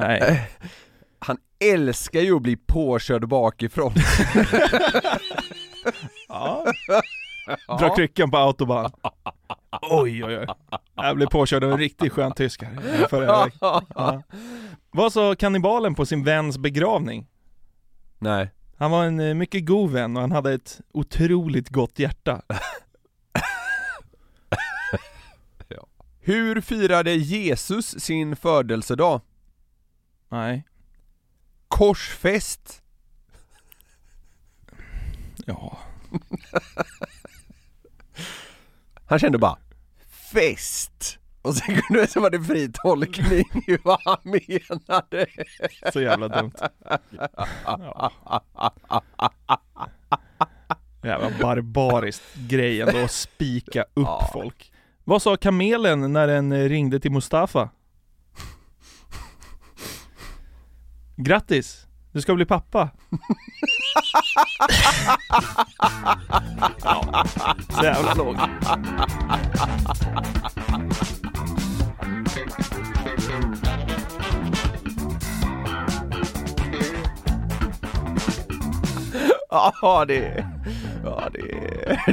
nej. Han älskar ju att bli påkörd bakifrån. Ja. Dra kryckan på autobahn. Oj, oj, oj. Jag blev påkörd av en riktigt skön tysk här förra. Ja. Vad sa kannibalen på sin väns begravning? Nej. Han var en eh, mycket god vän och han hade ett otroligt gott hjärta. Hur firade Jesus sin födelsedag? Nej. Korsfest. Ja. Han kände bara fest. Och sen kunde det så var det fri tolkning i vad han menade. Så jävla dumt. Ja. Jävla barbariskt grej ändå att spika upp Ja. folk. Vad sa kamelen när den ringde till Mustafa? Grattis! Du ska bli pappa. ja, så jävla lågt. Ja det är, ja det är,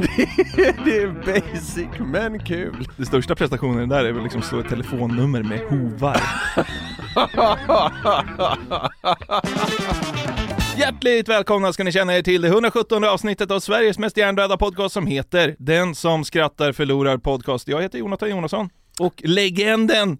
det är, det är basic men kul. Den största prestationen där är väl liksom slå ett telefonnummer med hovar. Hjärtligt välkomna ska ni känna er till det 117 avsnittet av Sveriges mest hjärndöda podcast som heter Den som skrattar förlorar podcast. Jag heter Jonathan Jonasson och legenden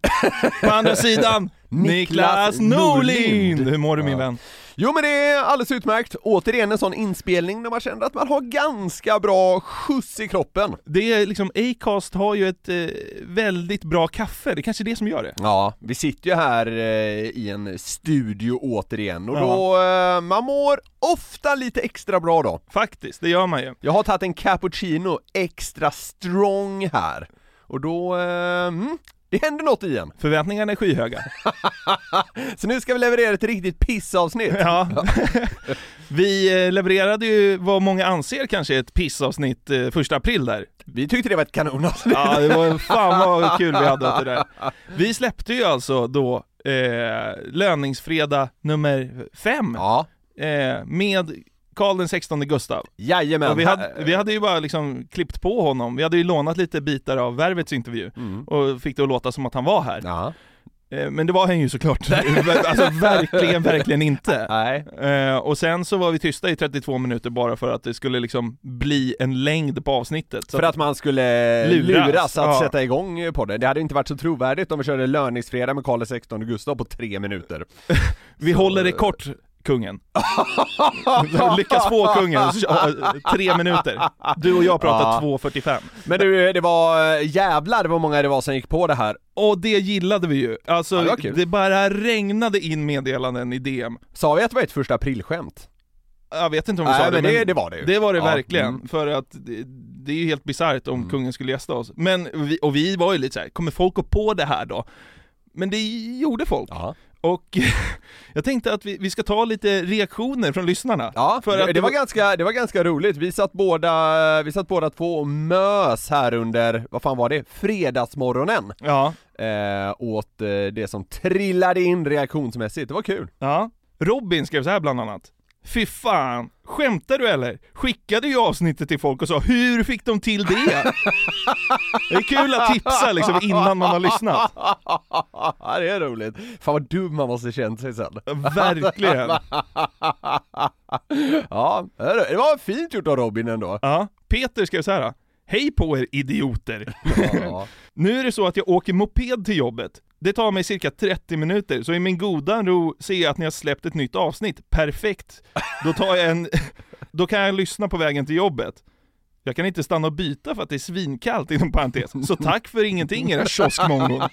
på andra sidan Niklas Norlind. Hur mår du min vän? Jo men det är alldeles utmärkt, återigen en sån inspelning där man känner att man har ganska bra skjuts i kroppen. Det är liksom, Acast har ju ett eh, väldigt bra kaffe, det är kanske är det som gör det. Ja, vi sitter ju här eh, i en studio återigen och Ja. då, eh, man mår ofta lite extra bra då. Faktiskt, det gör man ju. Jag har tagit en cappuccino extra strong här och då, eh, mm, det händer något igen. Förväntningarna är skyhöga. Så nu ska vi leverera ett riktigt pissavsnitt. Ja. Vi eh, levererade ju vad många anser kanske ett pissavsnitt eh, första april där. Vi tyckte det var ett kanonavsnitt. Ja, det var fan vad kul vi hade åt det där. Vi släppte ju alltså då eh, löningsfredag nummer fem Ja, eh, med Karl den 16 Gustav. jajamän. Och vi, hade, vi hade ju bara liksom klippt på honom, vi hade ju lånat lite bitar av Värvets intervju Mm. och fick det att låta som att han var här. Ja. Eh, Men det var han ju såklart, alltså verkligen, verkligen inte. Nej. Eh, och sen så var vi tysta i 32 minuter bara för att det skulle liksom bli en längd på avsnittet. Så För att man skulle Luras, luras, att ja. sätta igång på det. Det hade inte varit så trovärdigt om vi körde löningsfredag med Karl XVI Gustav på tre minuter. vi håller det kort, kungen. Lyckas få kungen, så- ja, tre minuter. Du och jag pratar Ja. 2.45. Men du, det var jävlar vad många det var som gick på det här. Och det gillade vi ju. Alltså, Ja, det det, bara regnade in meddelanden i DM. Sa vi att det var ett första aprilskämt? Jag vet inte om vi Nej sa det, men det, det var det ju. Det var det Ja, verkligen, mm. för att det, det är ju helt bisarrt om Mm. kungen skulle gästa oss. Men, vi, och vi var ju lite så här, kommer folk gå på det här då? Men det gjorde folk. Ja, Och jag tänkte att vi, vi ska ta lite reaktioner från lyssnarna. ja För det, att det, det var var- ganska, det var ganska roligt. Vi satt båda, vi satt båda två och mös här under, vad fan var det? Fredagsmorgonen. Ja, Eh, åt eh, det som trillade in reaktionsmässigt. Det var kul. ja. Robin skrev så här bland annat. Fy fan, skämtar du eller? Skickade ju avsnittet till folk och sa hur fick de till det? Det är kul att tipsa liksom innan man har lyssnat. Ja, det är roligt. Fan vad dum man måste känt sig sen. Verkligen. Ja, det var fint gjort av Robin ändå. Ja, Peter skrev så här. Hej på er idioter! Ja. Nu är det så att jag åker moped till jobbet. Det tar mig cirka 30 minuter, så i min goda ro ser jag att ni har släppt ett nytt avsnitt. Perfekt! Då tar jag en... Då kan jag lyssna på vägen till jobbet. Jag kan inte stanna och byta för att det är svinkallt inom parentes. Så tack för ingenting era kioskmongon.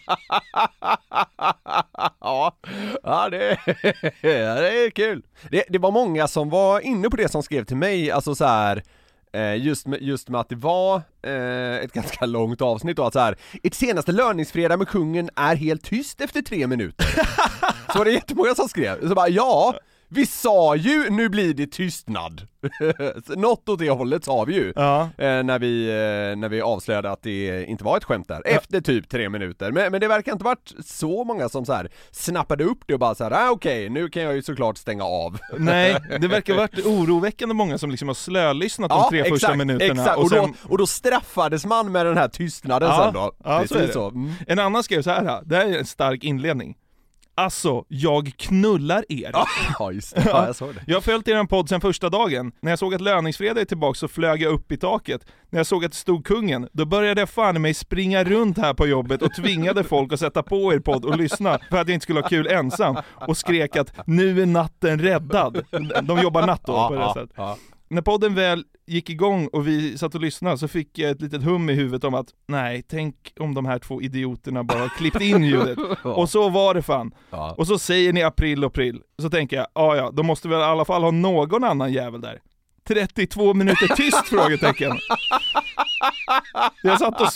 ja, ja det, det är kul. Det, det var många som var inne på det som skrev till mig, alltså så här eh, Just med, just med att det var eh, ett ganska långt avsnitt och att så här, ert senaste löningsfredag med kungen är helt tyst efter tre minuter. så var det jättemånga som skrev, så bara ja, vi sa ju nu blir det tystnad. Något åt det hållet sa vi ju. Ja. Eh, när, vi, eh, när vi avslöjade att det inte var ett skämt där, efter typ tre minuter. Men, men det verkar inte varit så många som så här snappade upp det och bara så här, ah, okej, nu kan jag ju såklart stänga av. Nej, det verkar varit oroväckande många som liksom har slölyssnat de tre första minuterna. Exakt, och, och sen, då, och då straffades man med den här tystnaden Ja, sen då. ja, så är det. så. Mm. En annan skrev så här. det här är en stark inledning. Alltså, jag knullar er. Ja just det, ja, jag såg det. Jag har följt er podd sedan första dagen. När jag såg att löningsfredag är tillbaka så flög jag upp i taket. När jag såg att det stod kungen, då började jag fan mig springa runt här på jobbet och tvingade folk att sätta på er podd och lyssna för att jag inte skulle ha kul ensam. Och skrek att nu är natten räddad. De jobbar natt då på det sättet. När podden väl gick igång och vi satt och lyssnade så fick jag ett litet hum i huvudet om att nej, tänk om de här två idioterna bara klippt in ljudet. Och så var det fan. Ja. Och så säger ni april och april, så tänker jag, ja ja, då måste vi i alla fall ha någon annan jävel där. 32 minuter tyst? frågetecken. Jag satt, och,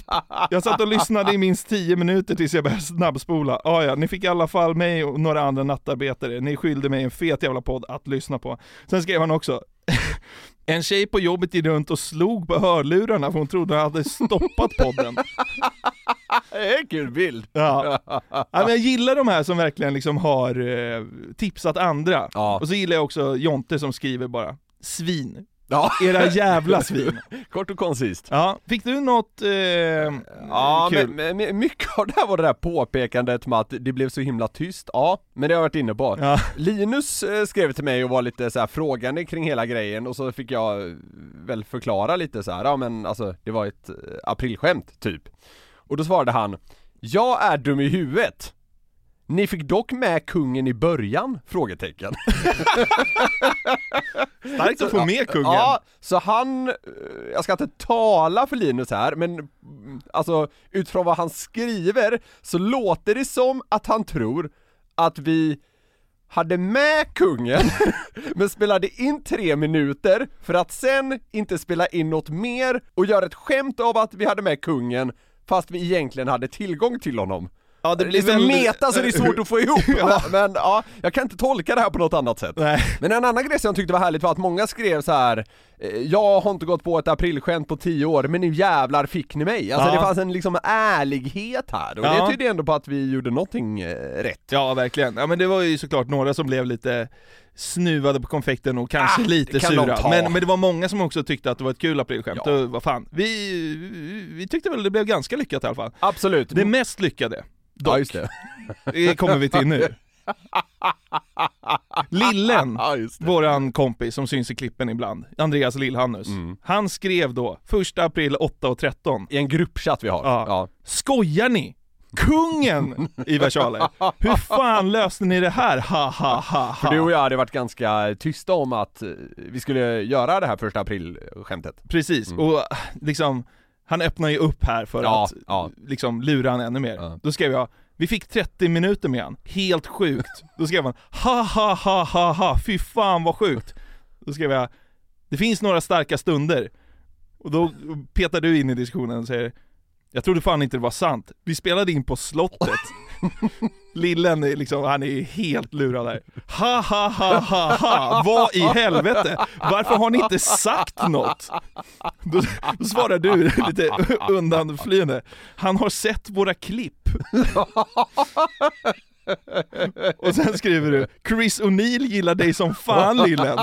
jag satt och lyssnade i minst 10 minuter tills jag började snabbspola. Ja, ja, ni fick i alla fall mig och några andra nattarbetare. Ni skyllde mig en fet jävla podd att lyssna på. Sen skrev han också, en tjej på jobbet gick runt och slog på hörlurarna för hon trodde han hade stoppat podden. Det är en kul bild. Ja. ja men jag gillar de här som verkligen liksom har eh, tipsat andra. Ja. Och så gillar jag också Jonte som skriver bara, svin. Ja, Era jävla svin. kort och koncist. Ja, fick du något eh, Ja, kul? men, men mycket av det här var det där påpekandet med att det blev så himla tyst, ja, men det har jag varit inne på. Ja. Linus eh, skrev till mig och var lite så här frågande kring hela grejen och så fick jag eh, väl förklara lite så här, ja men alltså det var ett eh, aprilskämt typ. Och då svarade han, jag är dum i huvudet. Ni fick dock med kungen i början? Frågetecken. Starkt att få med kungen. Ja, så han, eh, jag ska inte tala för Linus här, men mm, alltså utifrån vad han skriver så låter det som att han tror att vi hade med kungen, men spelade in tre minuter för att sen inte spela in något mer och göra ett skämt av att vi hade med kungen fast vi egentligen hade tillgång till honom. Ja, Det blir så meta så det är svårt att få ihop, Ja. men, men ja, jag kan inte tolka det här på något annat sätt. Nej. Men en annan grej som jag tyckte var härligt var att många skrev så här. eh, Jag har inte gått på ett aprilskämt på tio år, men nu jävlar fick ni mig. Alltså Ja. det fanns en liksom ärlighet här, och Ja. det tydde ändå på att vi gjorde någonting eh, rätt. Ja, verkligen. Ja men det var ju såklart några som blev lite snuvade på konfekten och kanske Ah, lite kan sura. Men, men det var många som också tyckte att det var ett kul aprilskämt. Ja. Och vad fan, vi, vi tyckte väl det blev ganska lyckat i alla fall. Absolut. Det mest lyckade, dock, ja, just det. det kommer vi till nu. Lillen, Ja, våran kompis som syns i klippen ibland, Andreas Lillhannus. Mm. Han skrev då, 1 april 8.13, I en gruppchatt vi har. Ja. Ja. Skojar ni? Kungen! I versaler. Hur fan löste ni det här? Ha ha ha ha. För du och jag hade varit ganska tysta om att eh, vi skulle göra det här första april-skämtet. Precis, Mm. och liksom, han öppnar ju upp här för Ja, att ja. liksom lura han ännu mer. Ja. Då skrev jag, vi fick 30 minuter med han, helt sjukt. Då skrev han, ha ha ha ha ha, fy fan vad sjukt. Då skrev jag, det finns några starka stunder. Och då petar du in i diskussionen och säger, jag trodde fan inte det var sant. Vi spelade in på slottet. Lillen är liksom, han är helt lurad där. Ha ha ha ha ha, vad i helvete? Varför har ni inte sagt något? Då, då svarar du lite undanflyende, han har sett våra klipp. Och sen skriver du Chris O'Neill gillar dig som fan lillen.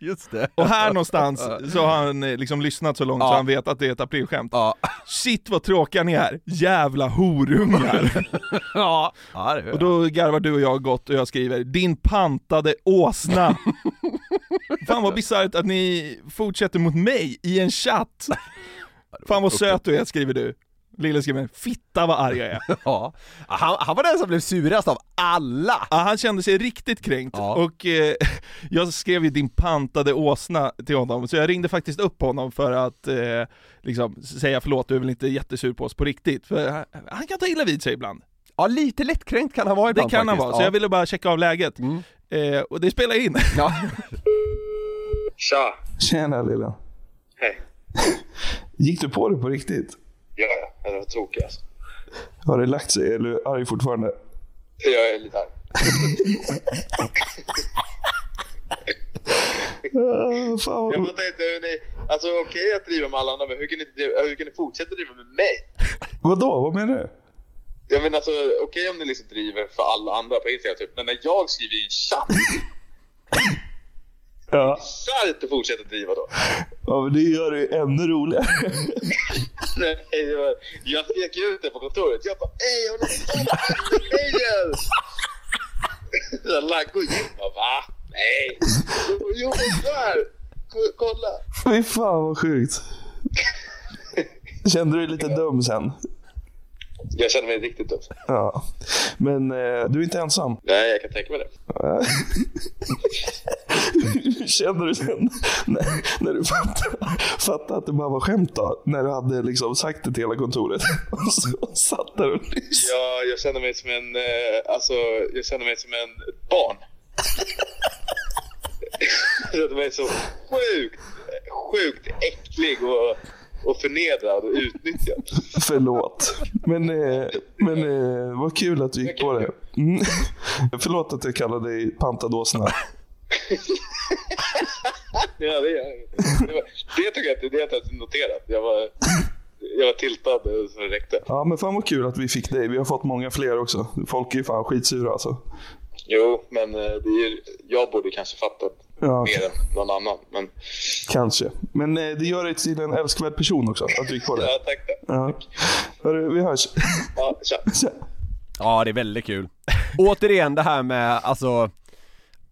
Just det. Och här någonstans så har han eh, liksom lyssnat så långt så Ja. han vet att det är ett aprilskämt. Ja. Shit vad tråkiga ni är, jävla horungar. Ja. ja Och då garvar du och jag gott och jag skriver din pantade åsna. Fan vad bisarrt att ni fortsätter mot mig i en chatt. Fan vad söt du är skriver du. Lille skriver fitta vad arg jag är. Ja. Han, han var den som blev surast av alla! Ja, han kände sig riktigt kränkt Ja. och eh, jag skrev ju din pantade åsna till honom, så jag ringde faktiskt upp honom för att eh, liksom säga förlåt, du är väl inte jättesur på oss på riktigt, för han, han kan ta illa vid sig ibland. Ja, lite lättkränkt kan han vara Det ibland kan han faktiskt. vara, så ja. jag ville bara checka av läget. Mm. Eh, och det spelar in. Ja. Tja! Tjena lilla. Hej. Gick du på det på riktigt? Ja, ja. Jag var tokig alltså. Har det lagt sig är du arg fortfarande? Jag är lite arg. Fan Jag fattar inte hur ni... Alltså okej att driva med alla andra, men hur kan ni, hur kan ni fortsätta driva med mig? Vadå? Vad menar du? Jag menar alltså, okej om ni liksom driver för alla andra på Instagram typ, men när jag skriver i en chatt, Ja. starkt att fortsätta driva då. ja, men det gör det ju ännu roligare. Nej, det var, jag skrek ut det på kontoret. Jag bara ey, har ni sett grejen? Laggo gick bara va? Nej. Jo! Ko- Kolla! Fy fan vad sjukt. Kände du dig lite dum sen? Jag känner mig riktigt dum. Ja. Men eh, du är inte ensam. Nej, jag kan tänka mig det. Hur kände du sen när, när du fattade, fattade att det bara var skämt då? När du hade liksom sagt det till hela kontoret och så satt där och lyssnade. Ja, jag känner mig som en, eh, alltså, jag känner mig som en ett barn. jag känner mig så sjukt, sjukt äcklig och, och förnedrad och utnyttjad. Förlåt. Men, eh, men eh, vad kul att du gick på det. Mm. Förlåt att jag kallade dig pantad åsna. Ja, det, det, var, det tycker jag inte, det har jag inte noterat. Jag var, jag var tiltad så det räckte. Ja men fan vad kul att vi fick dig. Vi har fått många fler också. Folk är ju fan skitsura alltså. Jo, men eh, det är, jag borde kanske fattat Ja, mer än någon annan. Men kanske. Men eh, det gör dig till en älskvärd person också, att du gick på det. ja, tack. Ja. Hörru, vi hörs. Ja, tja. Tja. Ja, det är väldigt kul. Återigen det här med, alltså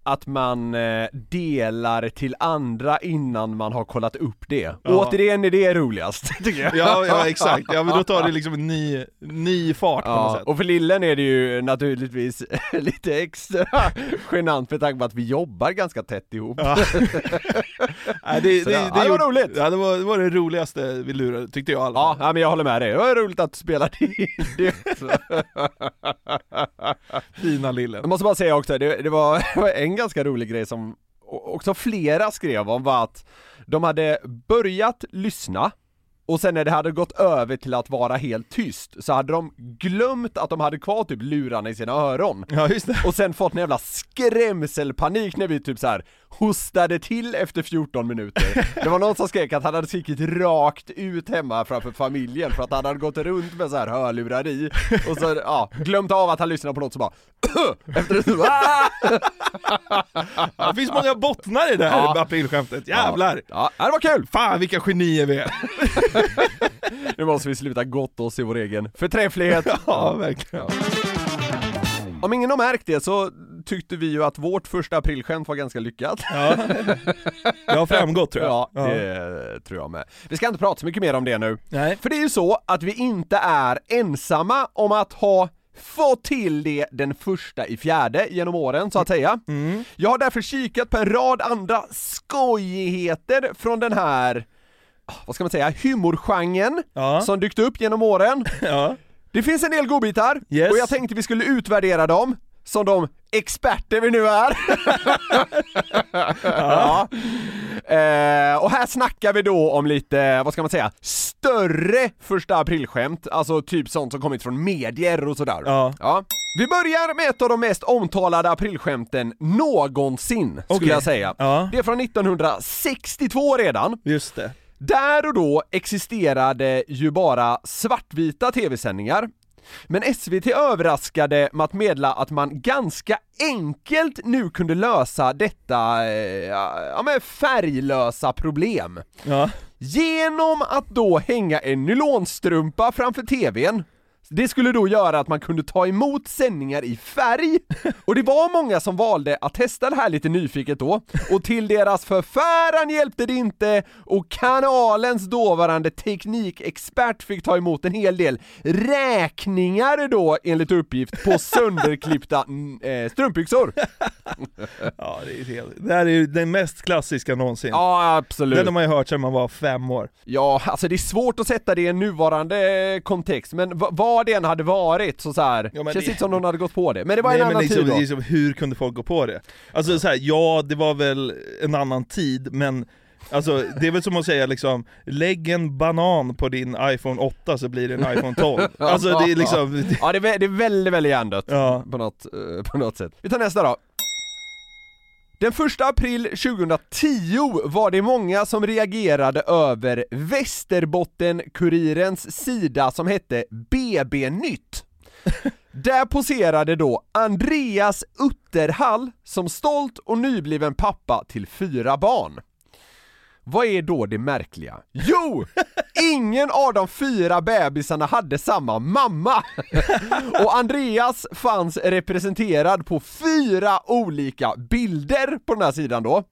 att man eh, delar till andra innan man har kollat upp det. Återigen är det roligast, tycker jag. Ja, ja exakt, ja men då tar det liksom en ny, ny fart på något Ja, sätt. och för lillen är det ju naturligtvis lite extra genant med tanke på att vi jobbar ganska tätt ihop. Ja. Nej, det, det, ja, det, det var roligt. Ja, det var, det var det roligaste vi lurade, tyckte jag alla Ja, ja, men jag håller med dig. Det var roligt att spela det. Fina lillen. Jag måste bara säga också, det, det, var, det var en ganska rolig grej som också flera skrev om var att de hade börjat lyssna och sen när det hade gått över till att vara helt tyst så hade de glömt att de hade kvar typ lurarna i sina öron. Ja, just det. Och sen fått en jävla skrämselpanik när vi typ så här hostade till efter 14 minuter. Det var någon som skrek att han hade skrikit rakt ut hemma framför familjen för att han hade gått runt med så här hörlurar i och så, ja, glömt av att han lyssnade på något så bara efter det så! Ja, det finns många bottnar i det här Ja. aprilskämtet, jävlar! Ja, det var kul! Fan vilka genier vi är! Nu måste vi sluta gotta oss i vår egen förträfflighet. Ja, verkligen. Om ingen har märkt det så tyckte vi ju att vårt första aprilskämt var ganska lyckat. Ja. Det har framgått tror jag. Ja, det tror jag med. Vi ska inte prata så mycket mer om det nu. Nej. För det är ju så att vi inte är ensamma om att ha fått till det den första i fjärde genom åren så att säga. Mm. Jag har därför kikat på en rad andra skojigheter från den här, vad ska man säga, humorgenren Ja. som dykt upp genom åren. Ja. Det finns en del godbitar Yes. och jag tänkte vi skulle utvärdera dem som de experter vi nu är. ja. eh, och här snackar vi då om lite, vad ska man säga, större första aprilskämt, alltså typ sånt som kommit från medier och sådär. Ja. Vi börjar med ett av de mest omtalade aprilskämten någonsin, skulle Okej. jag säga. Ja. Det är från 1962 redan. Just det. Där och då existerade ju bara svartvita tv-sändningar. Men SVT överraskade med att meddela att man ganska enkelt nu kunde lösa detta, eh, ja men färglösa problem. Ja. Genom att då hänga en nylonstrumpa framför TVn det skulle då göra att man kunde ta emot sändningar i färg, och det var många som valde att testa det här lite nyfiket då, och till deras förfäran hjälpte det inte, och kanalens dåvarande teknikexpert fick ta emot en hel del räkningar då, enligt uppgift, på sönderklippta eh, strumpbyxor. Ja, det, är helt, det här är ju den mest klassiska någonsin. Ja, absolut. Den har man ju hört sedan man var fem år. Ja, alltså det är svårt att sätta det i en nuvarande kontext, men v- vad det än hade varit så, så här, Ja, känns det- inte som någon hade gått på det. Men det var Nej, en annan liksom, tid då. liksom, hur kunde folk gå på det? Alltså så här, ja det var väl en annan tid, men Alltså det är väl som att säga liksom, lägg en banan på din iPhone 8 så blir det en iPhone 12. Alltså det är liksom, Ja, det är, vä- det är väldigt, väldigt hjärndött ja. på, något, eh, på något sätt. Vi tar nästa då. Den 1 april 2010 var det många som reagerade över Västerbotten-Kurirens sida som hette BB-nytt. Där poserade då Andreas Utterhall som stolt och nybliven pappa till fyra barn. Vad är då det märkliga? Jo! Ingen av de fyra bebisarna hade samma mamma! Och Andreas fanns representerad på fyra olika bilder på den här sidan då.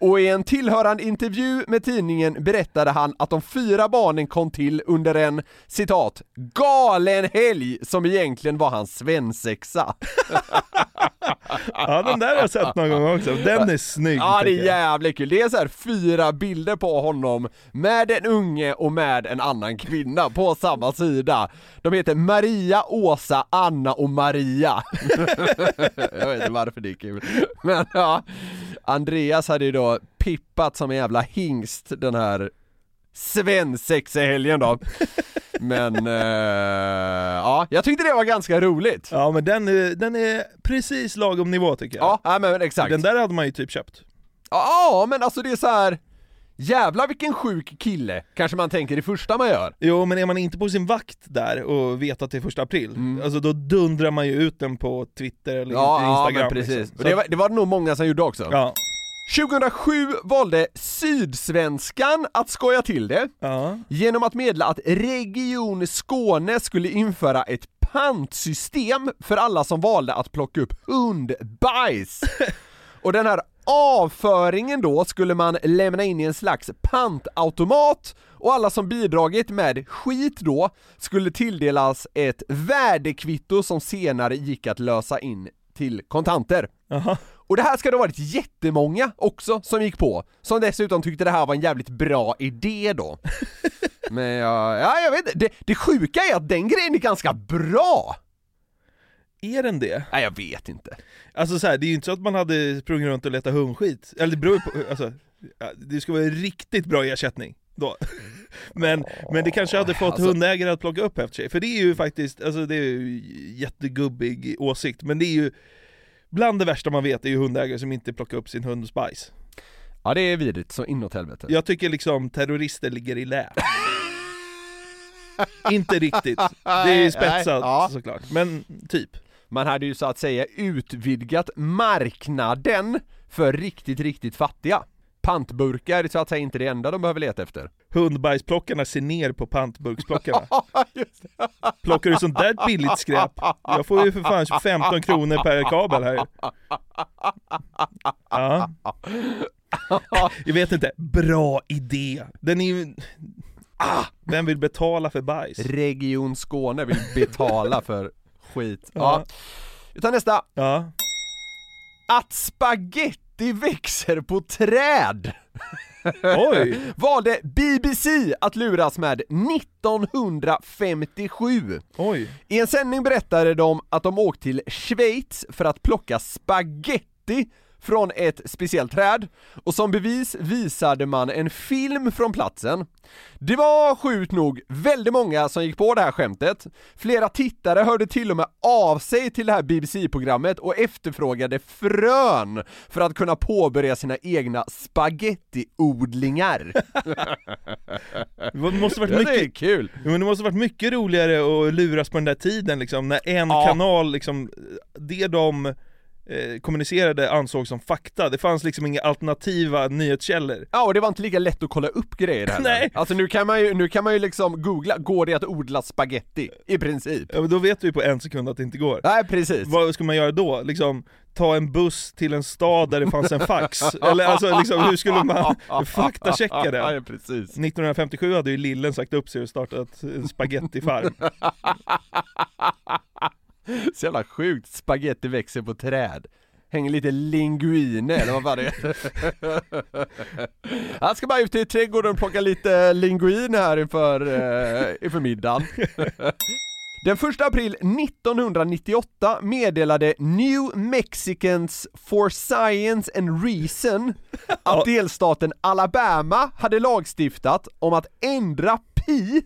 Och i en tillhörande intervju med tidningen berättade han att de fyra barnen kom till under en, citat, galen helg som egentligen var hans svensexa ja den där har jag sett någon gång också, den är snygg Ja det är jävligt kul, det är så här fyra bilder på honom med en unge och med en annan kvinna på samma sida. De heter Maria, Åsa, Anna och Maria. Jag vet inte varför det är kul. Men ja, Andreas hade ju då pippat som en jävla hingst den här svensexehelgen då. Men eh, ja, jag tyckte det var ganska roligt. Ja men den är, den är precis lagom nivå tycker jag. Ja, ja men exakt. Den där hade man ju typ köpt. Ja, men alltså det är så här. Jävlar vilken sjuk kille, kanske man tänker det första man gör. Jo men är man inte på sin vakt där och vet att det är första april, alltså då dundrar man ju ut den på Twitter eller Mm. Ja, ja Instagram men precis. liksom. Och det, var, det var nog många som gjorde också. Ja, 2007 valde Sydsvenskan att skoja till det ja. genom att meddela att Region Skåne skulle införa ett pantsystem för alla som valde att plocka upp hundbajs. Och den här avföringen då skulle man lämna in i en slags pantautomat och alla som bidragit med skit då skulle tilldelas ett värdekvitto som senare gick att lösa in till kontanter. Aha. Och det här ska det ha varit jättemånga också som gick på, som dessutom tyckte det här var en jävligt bra idé då. Men ja, ja jag vet inte, det, det sjuka är att den grejen är ganska bra! Är den det? Nej jag vet inte. Alltså så här, det är ju inte så att man hade sprungit runt och letat hundskit, eller det beror på, alltså, det ska vara en riktigt bra ersättning då. Men, men det kanske hade fått alltså- hundägare att plocka upp efter sig, för det är ju faktiskt, alltså det är ju jättegubbig åsikt, men det är ju Bland det värsta man vet är ju hundägare som inte plockar upp sin hunds bajs. Ja det är vidrigt så inåt helvete. Jag tycker liksom terrorister ligger i lä. inte riktigt, det är spetsat Nej, ja. såklart, men typ. Man hade ju så att säga utvidgat marknaden för riktigt, riktigt fattiga. Pantburkar är så att säga inte det enda de behöver leta efter. Hundbajsplockarna ser ner på pantburksplockarna. Plockar du sånt där billigt skräp? Jag får ju för fan 15 kronor per kabel här. Ja. Jag vet inte, bra idé. Den är ju... Ah, vem vill betala för bajs? Region Skåne vill betala för skit. Ja. Vi tar nästa. Ja. Att spaghetti växer på träd! Oj! Valde BBC att luras med 1957. Oj. I en sändning berättade de att de åkt till Schweiz för att plocka spaghetti från ett speciellt träd och som bevis visade man en film från platsen. Det var sjukt nog väldigt många som gick på det här skämtet. Flera tittare hörde till och med av sig till det här BBC-programmet och efterfrågade frön för att kunna påbörja sina egna spaghettiodlingar. Det måste varit Ja, det är mycket, kul! Men det måste varit mycket roligare att luras på den där tiden liksom, när en Ja. kanal liksom, det de eh, kommunicerade ansåg som fakta, det fanns liksom inga alternativa nyhetskällor. Ja, och det var inte lika lätt att kolla upp grejer heller. Nej. Alltså nu kan man ju, nu kan man ju liksom googla, går det att odla spaghetti? I princip. Ja, men då vet vi på en sekund att det inte går. Nej, precis. Vad ska man göra då? Liksom, ta en buss till en stad där det fanns en fax? Eller alltså liksom, hur skulle man faktachecka det? ja, precis. 1957 hade ju Lillen sagt upp sig och startat en spagettifarm. Så jävla sjukt, spaghetti växer på träd. Hänger lite linguine eller vad fan det är. Jag ska bara ut till trädgården och plocka lite linguine här inför, eh, inför middagen. Den 1 april 1998 meddelade New Mexicans for Science and Reason att delstaten Alabama hade lagstiftat om att ändra pi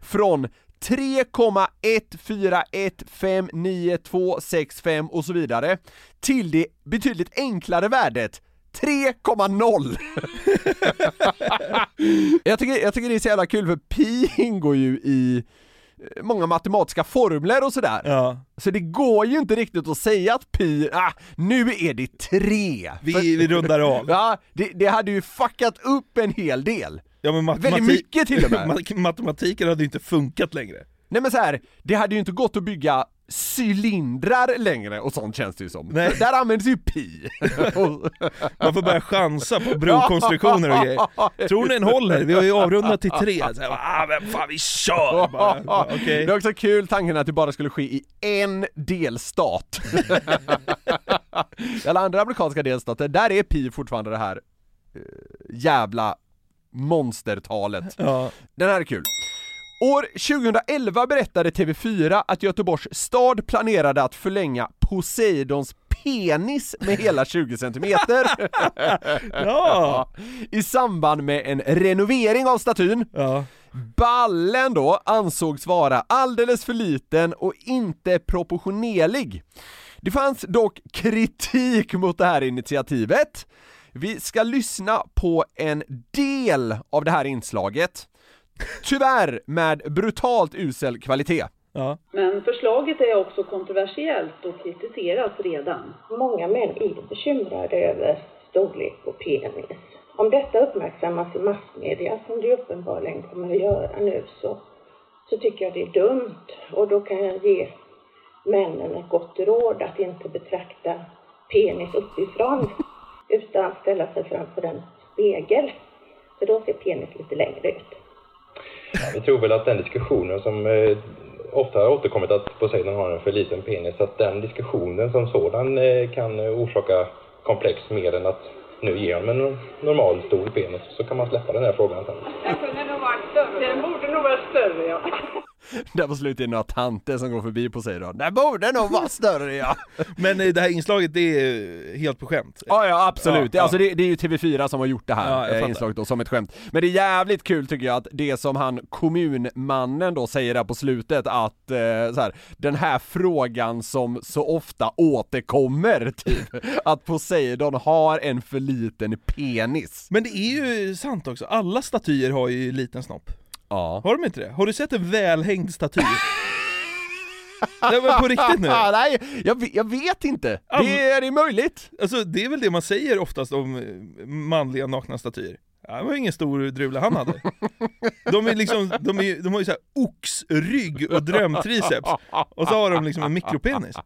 från 3,14159265 och så vidare till det betydligt enklare värdet 3,0 jag, tycker, jag tycker det är så jävla kul för pi ingår ju i eh, många matematiska formler och sådär. Ja. Så det går ju inte riktigt att säga att pi, ah, nu är det tre! Vi, För- vi rundar av. Ja, det, det hade ju fuckat upp en hel del. Ja, men matematik- Väldigt mycket till och med. Ma- Matematiken hade ju inte funkat längre. Nej men så här, det hade ju inte gått att bygga cylindrar längre och sånt känns det ju som. Nej. Där används ju pi. Man får börja chansa på brokonstruktioner och grejer. Tror ni den håller? Vi har ju avrundat till tre. Så här, ah, men fan vi kör! Bara, bara, Okej. Det är också kul tanken att det bara skulle ske i en delstat. I alla andra amerikanska delstater, där är pi fortfarande det här eh, jävla monstertalet. Ja. Den här är kul. År 2011 berättade TV4 att Göteborgs stad planerade att förlänga Poseidons penis med hela 20 centimeter. Ja. I samband med en renovering av statyn. Ja. Ballen då ansågs vara alldeles för liten och inte proportionerlig. Det fanns dock kritik mot det här initiativet. Vi ska lyssna på en del av det här inslaget. Tyvärr med brutalt usel kvalitet. Ja. Men förslaget är också kontroversiellt och kritiseras redan. Många män är bekymrade över storlek på penis. Om detta uppmärksammas i massmedia, som det uppenbarligen kommer att göra nu, så, så tycker jag det är dumt. Och då kan jag ge männen ett gott råd att inte betrakta penis uppifrån, utan ställa sig framför en spegel. För då ser penis lite längre ut. Vi tror väl att den diskussionen som eh, ofta har återkommit att Poseidon har en för liten penis, att den diskussionen som sådan eh, kan orsaka komplex mer än att nu ge honom en normal stor penis, så kan man släppa den här frågan sen. Den kunde nog vara större. Den borde nog vara större, ja. Där på slutet är det några tanter som går förbi på sig då. Det borde nog vara större ja! Men eh, det här inslaget, det är helt på skämt. Ja, ja absolut. Ja, Alltså ja. det, det är ju TV4 som har gjort det Ja, här eh, fattar. inslaget då, som ett skämt. Men det är jävligt kul tycker jag att det som han kommunmannen då säger där på slutet att eh, så här, den här frågan som så ofta återkommer typ, att Poseidon har en för liten penis. Men det är ju sant också, alla statyer har ju liten snopp. Ja. Har de inte det? Har du sett en välhängd staty? Nej men på riktigt nu? Nej, jag, vet- jag vet inte. Det är, det möjligt. Alltså det är väl det man säger oftast om eh, manliga nakna statyer. Ja, det var ingen stor drula han hade. De, är liksom, de, är, de har ju så här oxrygg och drömtriceps, och så har de liksom en mikropenis.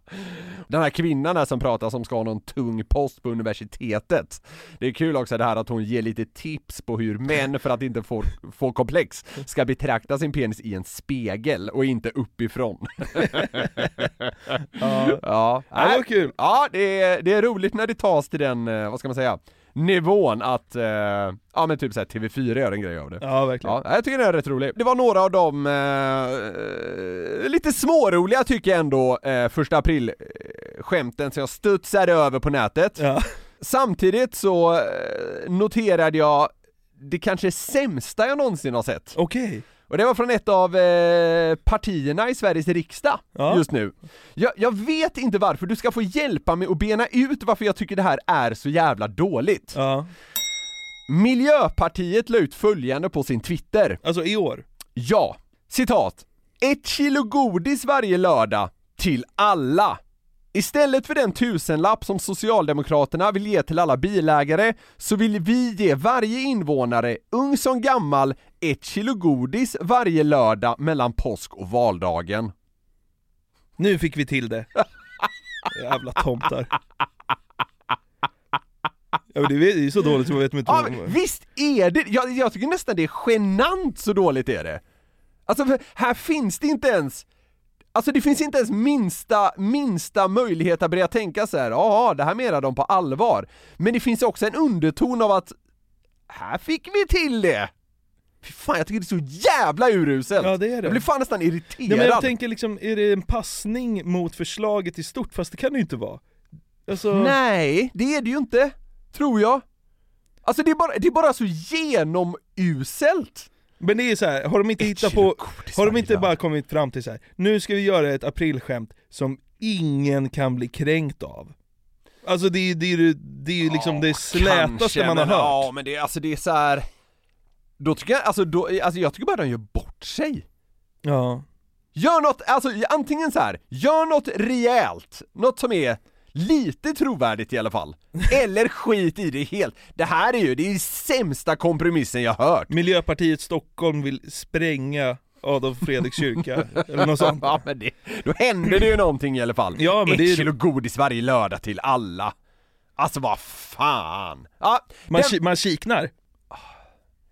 Den här kvinnan där som pratar som ska ha någon tung post på universitetet. Det är kul också det här att hon ger lite tips på hur män, för att inte få, få komplex, ska betrakta sin penis i en spegel och inte uppifrån. Ja. ja. Ja, det var kul. Ja, det är, det är roligt när det tas till den, eh, vad ska man säga, nivån att, eh, ja men typ såhär TV4 gör en grej av det. Ja, verkligen. Ja, jag tycker det är rätt roligt. Det var några av de eh, lite småroliga tycker jag ändå, eh, första april eh, skämten som jag studsade över på nätet. Ja. Samtidigt så eh, noterade jag det kanske sämsta jag någonsin har sett. Okej. Och det var från ett av eh, partierna i Sveriges riksdag Ja. just nu. Jag, jag vet inte varför, du ska få hjälpa mig att bena ut varför jag tycker det här är så jävla dåligt. Ja. Miljöpartiet la ut följande på sin Twitter. Alltså i år? Ja, citat. Ett kilo godis varje lördag till alla. Istället för den tusenlapp som Socialdemokraterna vill ge till alla bilägare så vill vi ge varje invånare, ung som gammal, ett kilo godis varje lördag mellan påsk och valdagen. Nu fick vi till det. Jävla tomtar. Ja, det är ju så dåligt så man vet inte Ja, men visst är det, jag, jag tycker nästan det är genant så dåligt är det. Alltså här finns det inte ens Alltså det finns inte ens minsta, minsta möjlighet att börja tänka så här. ja det här menar de på allvar. Men det finns också en underton av att, här fick vi till det! Fy fan jag tycker det är så jävla uruselt! Ja, det är det. Jag blir fan nästan irriterad! Ja, men jag tänker liksom, är det en passning mot förslaget i stort? Fast det kan det ju inte vara. Alltså... Nej, det är det ju inte, tror jag. Alltså det är bara, det är bara så genomuselt! Men det är så här, har de inte hittat på, har de inte bara kommit fram till så här. nu ska vi göra ett aprilskämt som ingen kan bli kränkt av? Alltså det är ju det, det, är liksom det slätaste Kanske, man har men, hört. Ja men det, är- alltså det är så här. Då tycker jag, alltså, då, alltså jag tycker bara de gör bort sig. Ja. Gör något, alltså antingen så här, gör något rejält, något som är lite trovärdigt i alla fall. Eller skit i det helt. Det här är ju, det är sämsta kompromissen jag hört. Miljöpartiet Stockholm vill spränga Adolf Fredriks kyrka, eller något sånt. Ja men det, då händer det ju någonting i alla fall. Ja, men Ett det är- kilo godis varje lördag till alla. Alltså vad fan. Ja, Man, den- ki- man kiknar.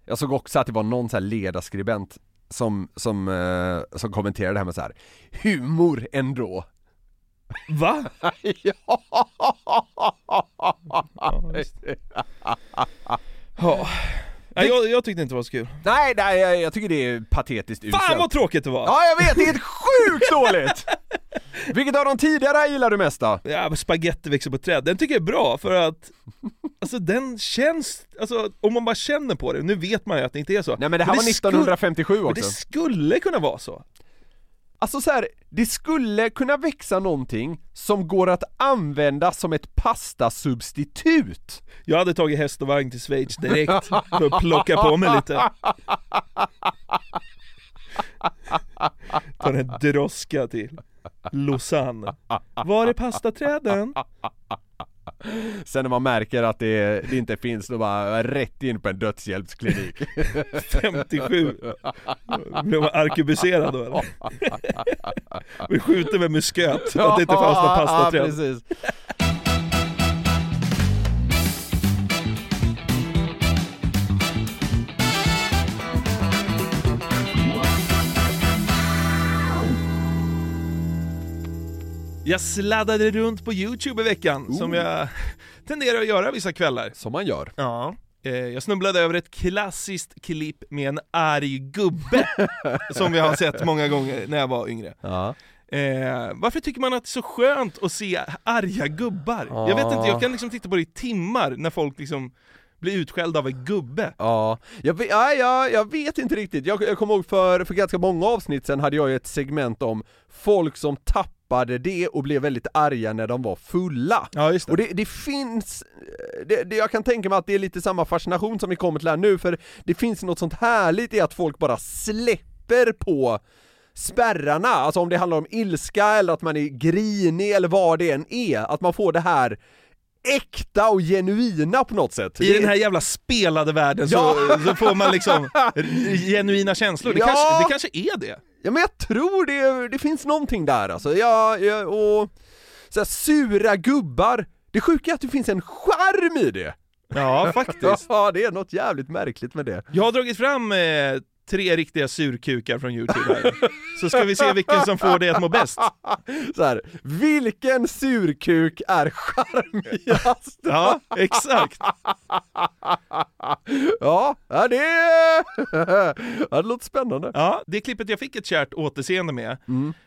Jag såg också att det var någon så här ledarskribent som, som, eh, som kommenterade det här med så här humor ändå. Va? ja! Ja. Nej, jag, jag tyckte inte det var så kul. Nej, nej, jag, jag tycker det är patetiskt uselt. Fan vad tråkigt det var! Ja, jag vet, det är helt sjukt dåligt! Vilket av de tidigare gillar du mest då? Ja, men spaghetti växer på träd, den tycker jag är bra för att Alltså den känns, alltså om man bara känner på det, nu vet man ju att det inte är så Nej men det här var skulle- 1957 Men också. det skulle kunna vara så Alltså så här, det skulle kunna växa någonting som går att använda som ett pastasubstitut. Jag hade tagit häst och vagn till Schweiz direkt för att plocka på mig lite Ta en droska till Lausanne Var är pastaträden? Sen när man märker att det, det inte finns, då bara rätt in på en dödshjälpsklinik 57 Blev man arkebuserad då eller? Vi skjuter med musköt, att det inte fanns någon Ja, pastaträd precis. Jag sladdade runt på youtube i veckan, som jag tenderar att göra vissa kvällar Som man gör. Ja eh, jag snubblade över ett klassiskt klipp med en arg gubbe Som vi har sett många gånger när jag var yngre Ja. eh, Varför tycker man att det är så skönt att se arga gubbar? Jag vet inte, jag kan liksom titta på det i timmar när folk liksom blir utskällda av en gubbe Ja, jag vet, ja, ja, jag vet inte riktigt. Jag, jag kommer ihåg för, för ganska många avsnitt sen hade jag ju ett segment om folk som tappade det och blev väldigt arga när de var fulla. Ja just det. Och det, det finns, det, det, jag kan tänka mig att det är lite samma fascination som vi kommer till här nu, för det finns något sånt härligt i att folk bara släpper på spärrarna, alltså om det handlar om ilska eller att man är grinig eller vad det än är, att man får det här äkta och genuina på något sätt. I den här jävla spelade världen så, Ja. så får man liksom genuina känslor, det, Ja. kanske, det kanske är det Ja men jag tror det, det finns någonting där alltså, ja, ja och så här, sura gubbar, det sjuka är att det finns en charm i det! Ja faktiskt Ja, det är något jävligt märkligt med det. Jag har dragit fram eh, tre riktiga surkukar från youtube här Så ska vi se vilken som får dig att må bäst Så här, vilken surkuk är charmigast? Ja, exakt Ja, det, ja, det låter spännande. Ja, det klippet jag fick ett kärt återseende med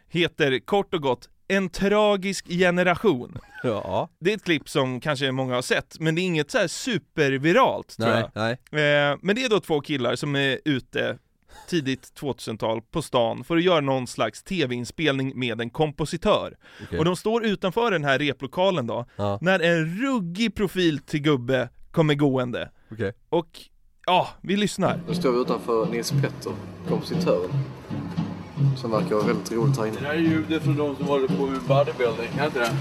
heter kort och gott en tragisk generation. Ja. Det är ett klipp som kanske många har sett, men det är inget så här superviralt tror Nej, jag. nej. Eh, men det är då två killar som är ute tidigt 2000-tal på stan för att göra någon slags tv-inspelning med en kompositör. Okej. Och de står utanför den här replokalen då, Ja. när en ruggig profil till gubbe kommer gående. Okej. Och ja, vi lyssnar. Nu står vi utanför Nils Petter, kompositören. Som verkar vara väldigt roligt här inne. Det här är ljudet från de som håller på med bodybuilding, är inte det?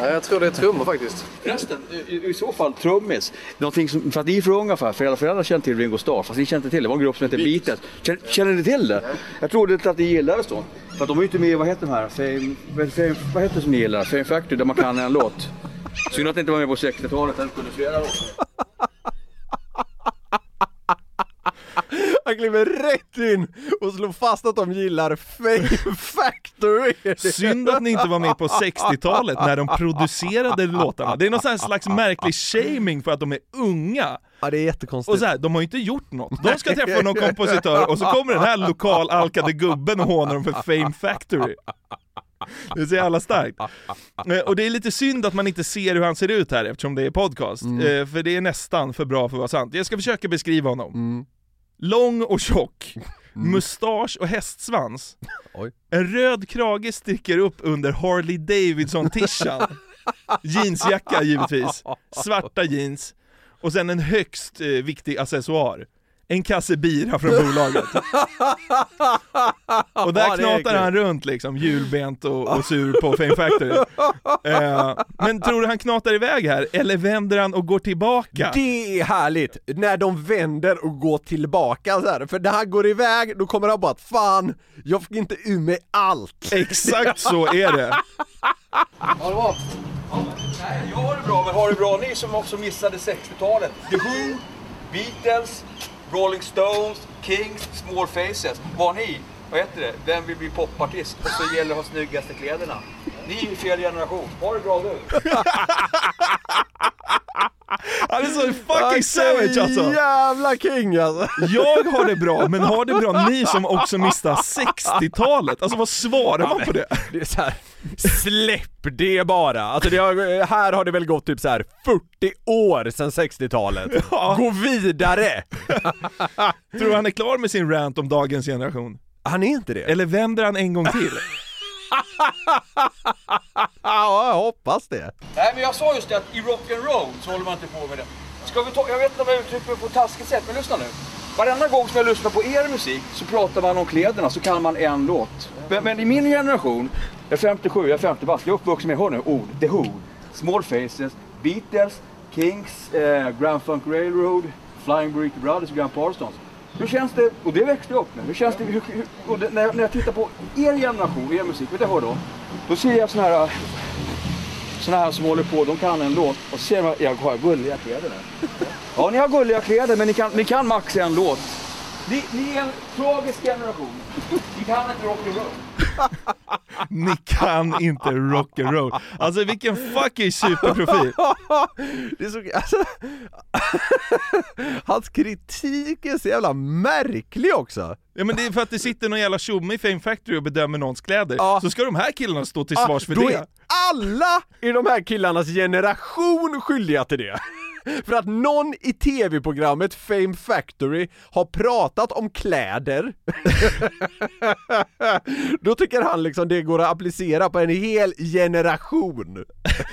Ja, jag tror det är trummor faktiskt. Förresten, i, i så fall trummis. Någonting som, för att ni är för unga för, för era föräldrar känner till Ringo Starr, fast ni känner inte till det. Det var en grupp som hette Beatles. Känner, känner ni till det? Jag trodde att ni gillade så. För att de är ju inte med vad heter de här, Fame, Fame, vad heter det som ni gillar? Fame Factory, där man kan en låt. Synd att det inte var med på 60-talet, den kunde flera låtar. Han kliver rätt in och slår fast att de gillar Fame Factory. Synd att ni inte var med på 60-talet när de producerade låtarna. Det är någon slags märklig shaming för att de är unga. Ja det är jättekonstigt. Och så här, de har ju inte gjort något. De ska träffa någon kompositör och så kommer den här lokalalkade gubben och hånar dem för Fame Factory. Det så jävla starkt. Eh, Och det är lite synd att man inte ser hur han ser ut här eftersom det är podcast. Eh, För det är nästan för bra för att vara sant. Jag ska försöka beskriva honom. Lång och tjock, mustasch och hästsvans. Oj. En röd krage sticker upp under Harley Davidson-tishan. Jeansjacka givetvis, svarta jeans och sen en högst eh, viktig accessoar. En kasse bira från bolaget. Och där knatar han runt liksom, hjulbent och, och sur på Fame Factory. Eh, men tror du han knatar iväg här, eller vänder han och går tillbaka? Det är härligt, när de vänder och går tillbaka så här. för när han går iväg då kommer han bara att fan, jag fick inte ur mig allt. Exakt så är det. Ha det bra. Nej, jag har det bra, men har det bra ni som också missade 60-talet? The Who, Beatles, Rolling Stones, Kings, Small Faces. Var ni? Vad heter det? Vem vill bli popartist? Och så gäller det att ha snyggaste kläderna. Ni är ju fel generation. Ha det bra nu. Han är så fucking savage alltså! Jävla king alltså! Jag har det bra, men har det bra ni som också missar 60-talet? Alltså vad svarar man på det? Det är så här, släpp det bara! Alltså det har, här har det väl gått typ så här 40 år sedan 60-talet. Gå vidare! Tror du han är klar med sin rant om dagens generation? Han är inte det. Eller vänder han en gång till? Ja, jag hoppas det. Nej, men jag sa just det att i rock'n'roll så håller man inte på med det. Ska vi ta, jag vet inte om jag uttrycker mig typ på ett taskigt sätt, men lyssna nu. Varenda gång som jag lyssnar på er musik så pratar man om kläderna så kan man en låt. Men, men i min generation, jag är 57, jag är 50 bast, jag är uppvuxen med, hör nu, ord, The Who, Small Faces, Beatles, Kings, eh, Grand Funk Railroad, Flying Burrito Brothers och Grand Parsons. Hur känns det, och det växte jag upp med, hur känns det, hur, hur, och det, när, jag, när jag tittar på er generation, er musik, vet du vad jag hör då? Då ser jag såna här såna här som håller på, de kan en låt och så ser man, jag har gulliga kläder där. Ja, ni har gulliga kläder men ni kan, ni kan max en låt. Ni, ni är en tragisk generation. Ni kan inte rock'n'roll. Ni kan inte rock'n'roll. Alltså vilken fucking superprofil. Det är så, alltså, hans kritik är så jävla märklig också. Ja men det är för att det sitter någon jävla tjomme i Fame Factory och bedömer någons kläder. Så ska de här killarna stå till svars för då det. alla i de här killarnas generation skyldiga till det. För att någon i tv-programmet Fame Factory har pratat om kläder Då tycker han liksom det går att applicera på en hel generation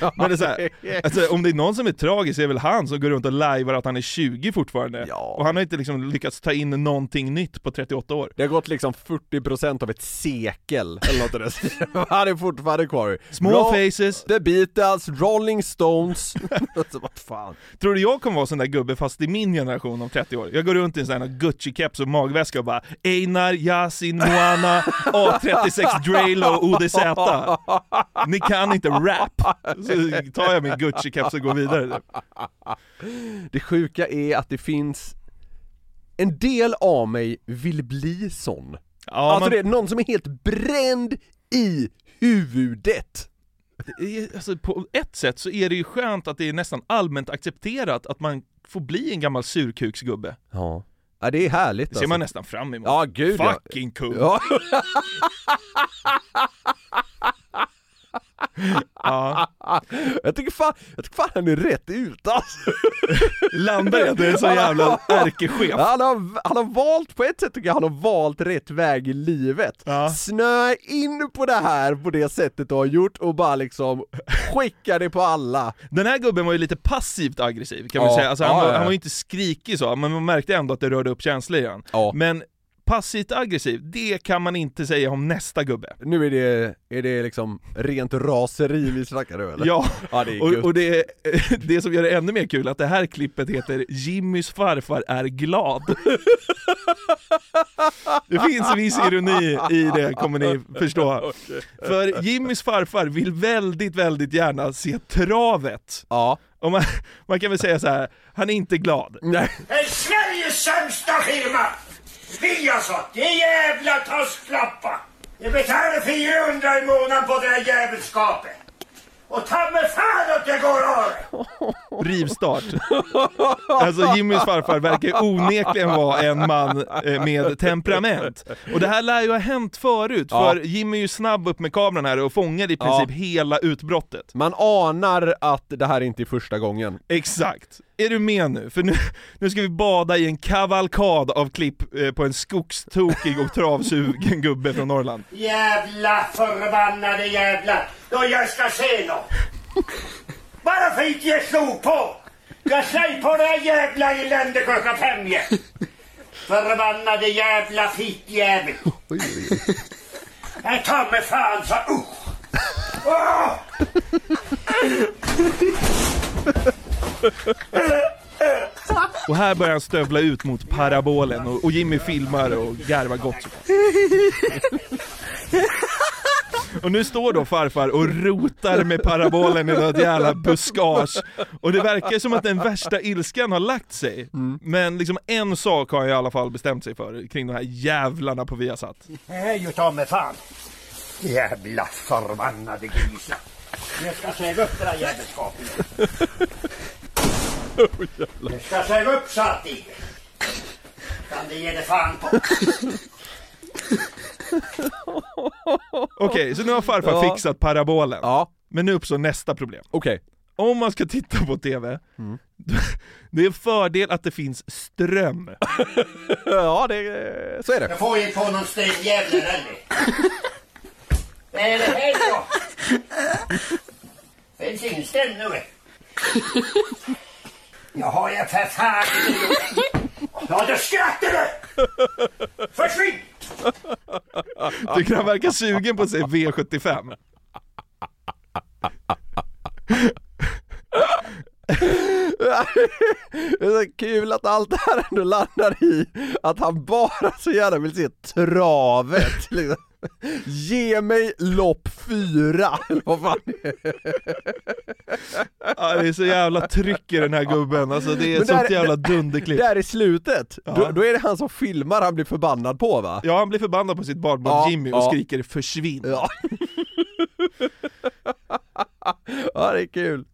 Men det är så här, alltså, om det är någon som är tragisk är det väl han som går runt och lajvar att han är 20 fortfarande. Och han har inte liksom lyckats ta in någonting nytt på 38 år. Det har gått liksom 40% av ett sekel eller något det. Han är fortfarande kvar. Small faces. The Beatles, Rolling Stones. alltså, vad fan. Tror du jag kommer vara sån där gubbe fast i min generation om 30 år? Jag går runt i en sån här Gucci-keps och magväska och bara Einar, Yasin, Moana, A36 Drelo, ODZ. Ni kan inte rap. Så tar jag min Gucci-keps och går vidare. Det sjuka är att det finns en del av mig vill bli sån. Ja, alltså man- det är någon som är helt bränd i huvudet. Är- Alltså, på ett sätt så är det ju skönt att det är nästan allmänt accepterat att man får bli en gammal surkuksgubbe. Ja. Ja det är härligt Det ser man nästan fram emot. Ja gud ja. Fucking cool! Ja. Ja. Jag tycker fan, jag tycker fan han är rätt ut alltså. Landberg är så jävla ärkechef. Han har, han har valt, på ett sätt tycker jag han har valt rätt väg i livet. Snö in på det här på det sättet du har gjort och bara liksom skicka det på alla. Den här gubben var ju lite passivt aggressiv kan man Ja. säga, alltså, han, Ja, var, ja, ja. han var ju inte skrikig så, men man märkte ändå att det rörde upp känslor i han. Men passivt aggressiv, det kan man inte säga om nästa gubbe. Nu är det, är det liksom rent raseri vi snackar nu eller? Ja, ja det är och, och det, det som gör det ännu mer kul att det här klippet heter Jimmys farfar är glad. Det finns viss ironi i det kommer ni förstå. För Jimmys farfar vill väldigt, väldigt gärna se travet. Ja. Och man, man kan väl säga så här, han är inte glad. Nej. En Sveriges sämsta firma! Viasat, det är jävla tasklappar! Jag betalar 400 i månaden på det här jävelskapet! Och ta mig fan att det går av! Rivstart. Alltså Jimmys farfar verkar onekligen vara en man eh, med temperament. Och det här lär ju ha hänt förut, Ja. för Jimmy är ju snabb upp med kameran här och fångar i Ja. princip hela utbrottet. Man anar att det här inte är första gången. Exakt. Är du med nu? För nu, nu ska vi bada i en kavalkad av klipp eh, på en skogstokig och travsugen gubbe från Norrland. Jävla förbannade jävlar! Då jag ska se något! Bara för att jag slog på! Jag säg på det jävla elände klockan fem igen! Förbannade jävla fittjävel! Jag tar mig fan så... Uh. Åh! Och här börjar han stövla ut mot parabolen och, och Jimmy filmar och garvar gott. Och nu står då farfar och rotar med parabolen i något jävla buskage. Och det verkar som att den värsta ilskan har lagt sig. Men liksom en sak har jag i alla fall bestämt sig för kring de här jävlarna på Viasat. Nej, ju ta mig fan! Jävla förbannade grisar! Jag ska säga upp det där jävelskapet. Jag ska säga upp satt i. Kan det ge det fan på. Okej, så nu har farfar Ja. fixat parabolen. Ja. Men nu uppstår nästa problem. Okej. Om man ska titta på TV, Mm. det är en fördel att det finns ström. ja, det, så är det. Jag får ju på någon stenjävel eller? Vad är det här då? Finns ingen ström nu. Jaha, jag för fan Ja, då skrattar du! Försvinn! Tycker han verkar sugen på att se V75. Det är så kul att allt det här ändå landar i att han bara så gärna vill se travet. Liksom. Ge mig lopp fyra, eller vad fan. Ja, det är så jävla tryck i den här gubben, alltså det är ett sånt jävla dunderklipp. Där i slutet, Ja. då, då är det han som filmar han blir förbannad på va? Ja, han blir förbannad på sitt barnbarn Ja, Jimmy och ja. skriker 'försvinn' Ja. ja, det är kul.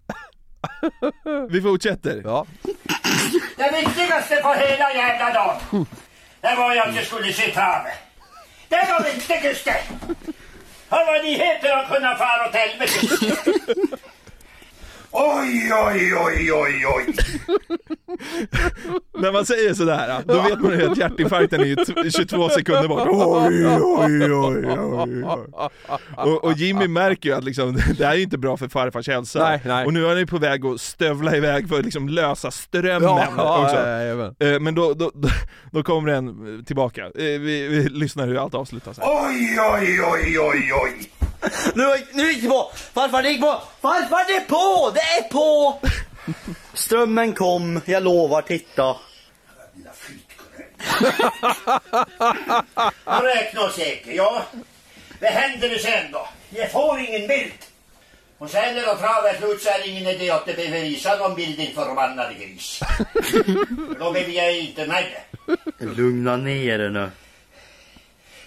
Vi fortsätter. Ja. Det viktigaste på hela jävla dagen, det var ju att jag skulle se travet. Det var viktigaste. Hör vad ni heter att kunna fara åt helvete. Oj, oj, oj, oj, oj. När man säger sådär, då vet man ju att hjärtinfarkten är ju t- 22 sekunder bort. Oj, oj, oj, oj, oj. Och, och Jimmy märker ju att liksom, det här är inte bra för farfars hälsa. Nej, nej. Och nu är han ju på väg att stövla iväg för att liksom lösa strömmen Ja, ja, också. ja. Eh, Men då, då, då, då kommer den tillbaka. Eh, Vi, vi lyssnar hur allt avslutas här. Oj, oj, oj, oj, oj. Nu, nu gick det på! Farfar det gick på! Farfar det är på! Det är på! Strömmen kom, jag lovar, titta. Han räknar säkert, ja. Vad händer det sen då? Jag får ingen bild. Och sen när travet slut så är det ingen idé att det behöver visa någon bild din förbannade gris. För då blir jag inte med. Lugna ner dig nu.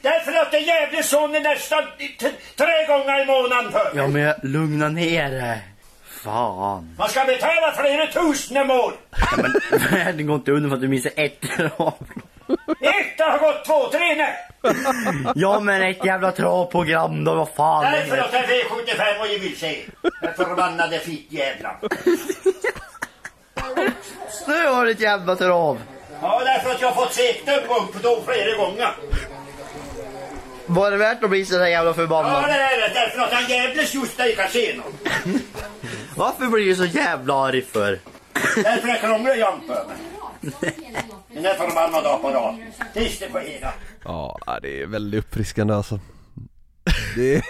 Därför att det jävla sonen nästan t- tre gånger i månaden för. Ja men lugna ner dig. Fan. Man ska betala flera tusen om år. Det går inte under för att du missar ett trav. Ett, det har gått två, tre nu. Ja men ett jävla travprogram då, vad fan. Därför låter jag V75 och ge vill se. Den förbannade fittjävlar. Nu har du ett jävla trav. Ja, därför att jag har fått segt upp upp då flera gånger. Var det värt att bli så där jävla Ja, förbannad? det är det. Därför att han jävlas just där i kasino. Varför blir du så jävla arg för? Därför jag krånglar jämt över. Den där förbannade apparat. Tills det på hela. Ja, det är väldigt uppfriskande alltså. Det är,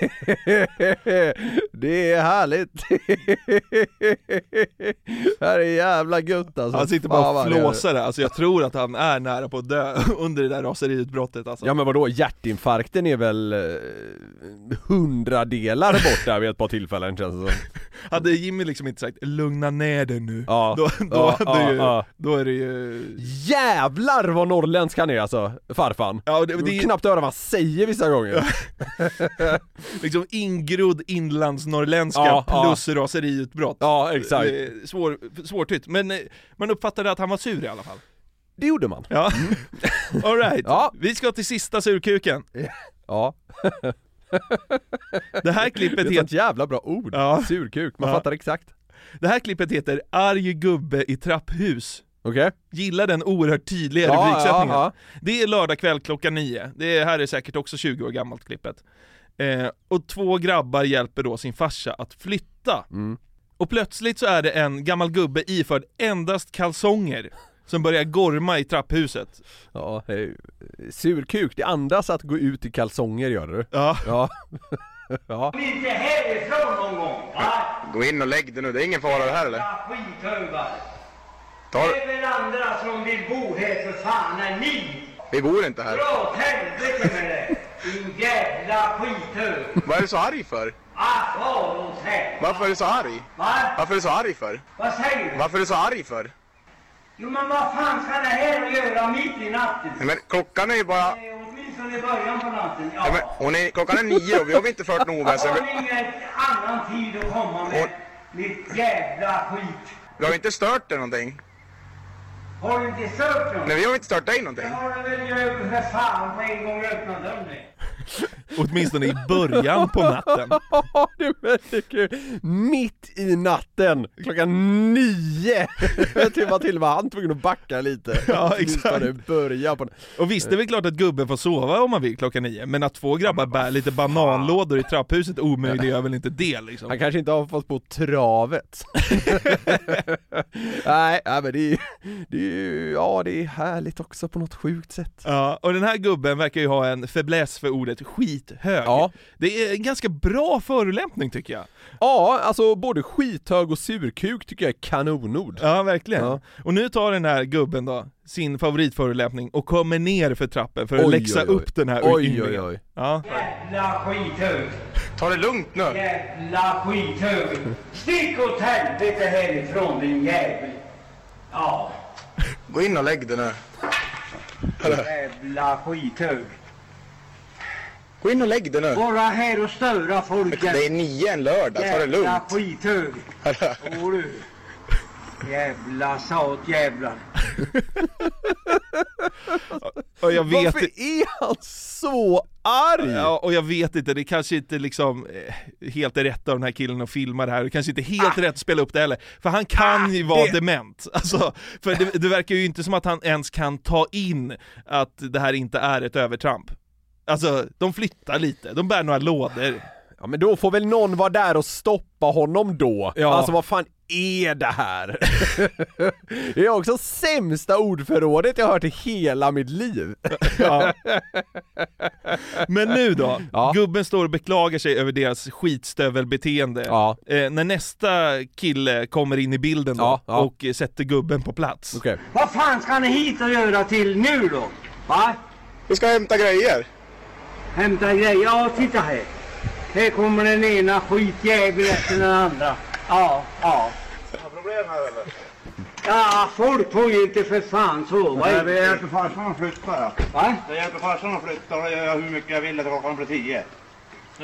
det är härligt. Det här är jävla gött alltså. Han sitter bara och flåsar där. alltså jag tror att han är nära på att dö under det där raseriutbrottet alltså. Ja men vadå, hjärtinfarkten är väl eh, hundradelar bort där vid ett par tillfällen känns det som. Hade Jimmy liksom inte sagt 'lugna ner dig nu' Ja, då, då, ja, ja, ju, ja. då är det ju... Jävlar vad norrländsk han är alltså, farfan. Ja, det, Det knappt höra vad han säger vissa gånger. liksom ingrodd inlandsnorrländska Ja, ja. plus raseriutbrott. Ja, exakt. Svår, svårtytt, men eh, man uppfattade att han var sur i alla fall. Det gjorde man. Ja, alright. Ja. Vi ska till sista surkuken. Ja. Det här klippet Det är ett heter... jävla bra ord. Ja. Surkuk, man Ja. fattar exakt. Det här klippet heter 'Arg gubbe i trapphus' Okej? Gillar den oerhört tydliga Ja, rubriksättningen. ja, Det är lördag kväll klockan nio. Det här är säkert också 20 år gammalt klippet. Eh, och två grabbar hjälper då sin farsa att flytta. Mm. Och plötsligt så är det en gammal gubbe iförd endast kalsonger som börjar gorma i trapphuset. Ja, eh, surkuk, det andas att gå ut i kalsonger gör det. Ja. Ja. ja. Inte härifrån någon gång. Va? Gå in och lägg dig nu, det är ingen fara det här eller? Skithögar. Ta, Det är väl andra som vill bo här för fan än ni. vi bor inte här. Dra åt helvete med det. Din jävla skithög. Vad är du så arg för? Helvete. Varför är du så arg? Va? Varför är du så arg för? Vad säger du? Varför är du så arg för? Jo men vad fan ska det här göra mitt i natten? Nej, men klockan är ju bara... Det är Åtminstone i början på natten. Ja. Nej, men hon är, klockan är nio och vi har inte fört något oväsen. Har ni ingen annan tid att komma med? Ditt jävla skit. vi har inte stört dig någonting. Har du inte stört någon? Nej, vi har inte stört dig Det någonting. har du väl gjort för fan på en gång öppnat dörren. Åtminstone i början på natten. det är väldigt kul! Mitt i natten, klockan nio! Var till med han tvungen att backa lite. Ja, exakt. Börja på Och visst, det är väl klart att gubben får sova om man vill klockan nio, men att två grabbar bär lite bananlådor i trapphuset omöjliggör väl inte det liksom? Han kanske inte har fått på travet. nej, nej, men det är, det är ju- ja det är härligt också på något sjukt sätt. Ja, och den här gubben verkar ju ha en fäbless för ordet skithög. Ja. Det är en ganska bra förolämpning tycker jag. Ja, alltså både skithög och surkuk tycker jag är kanonord. Ja, verkligen. Ja. Och nu tar den här gubben då sin favoritförolämpning och kommer ner för trappen för att Oj, läxa oj, oj. upp den här Oj, oj, oj. Ja. Jävla skithög. Ta det lugnt nu. Jävla skithög. Stick åt helvete härifrån din jävel. Ja, Gå in och lägg dig nu. jävla skithög. Gå in och lägg dig nu. Bara här och störa folket. Det är nio en lördag, ta det Jävla lugnt. skithög. Åh du. Jävla satjävlar. Och jag vet Varför är han så arg? Ja, och jag vet inte, det kanske inte liksom eh, helt är rätt av den här killen att filma det här, det kanske inte är helt rätt att spela upp det heller, för han kan ju vara det- dement. Alltså, för det, det verkar ju inte som att han ens kan ta in att det här inte är ett övertramp. Alltså, de flyttar lite, de bär några lådor. Ja men då får väl någon vara där och stoppa honom då? Ja. Alltså vad fan är det här? det är också sämsta ordförrådet jag hört i hela mitt liv. Ja. Men nu då? Ja. Gubben står och beklagar sig över deras skitstövelbeteende. Ja. Eh, när nästa kille kommer in i bilden då, Ja, ja. och sätter gubben på plats. Okej. Vad fan ska ni hit och göra till nu då? Va? Vi ska hämta grejer. Hämta grejer? Ja, titta här. Här kommer den ena skitjäveln efter den andra. Ja, ja. Problem här eller? Ja, folk får ju inte för fan sova. Nej, vi hjälper farsan att flytta. Ja. Va? Jag hjälper farsan att flytta och jag gör hur mycket jag vill till klockan blir tio.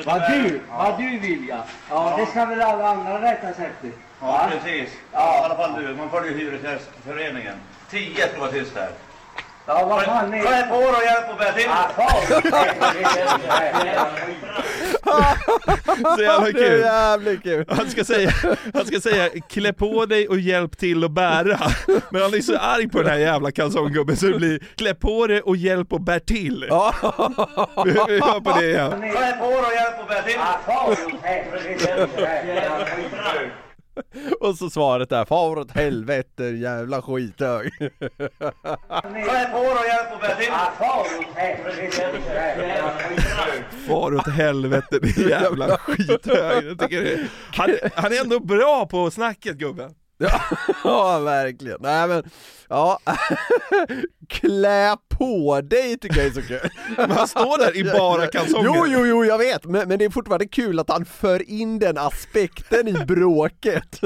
Vad du, vad du vill ja. Ja, det ska väl alla andra rätta sig efter. Ja, precis. Ja. I alla fall du. Man följer Hyresgästföreningen. Tio ska vara tyst här. Ja, vad fan är Klä på dig och hjälp och bär till. Så jävla Det är kul. jävligt kul. Han ska säga, han ska säga klä på dig och hjälp till att bära. Men han är så arg på den här jävla kalsonggubben så det blir klä på dig och hjälp och bär till. Vi, vi hör på det igen. Klä på dig och hjälp och bär till. Och så svaret där, far åt helvete jävla skithög. Klä på dig och hjälp och. Far åt helvete din jävla skithög. Jag tycker det, han, han är ändå bra på snacket gubben. Ja, ja verkligen. Nej men, ja. Klä på dig tycker jag är så kul. Men han står där i bara kalsonger. Jo, jo, jo, jag vet. Men, men det är fortfarande kul att han för in den aspekten i bråket.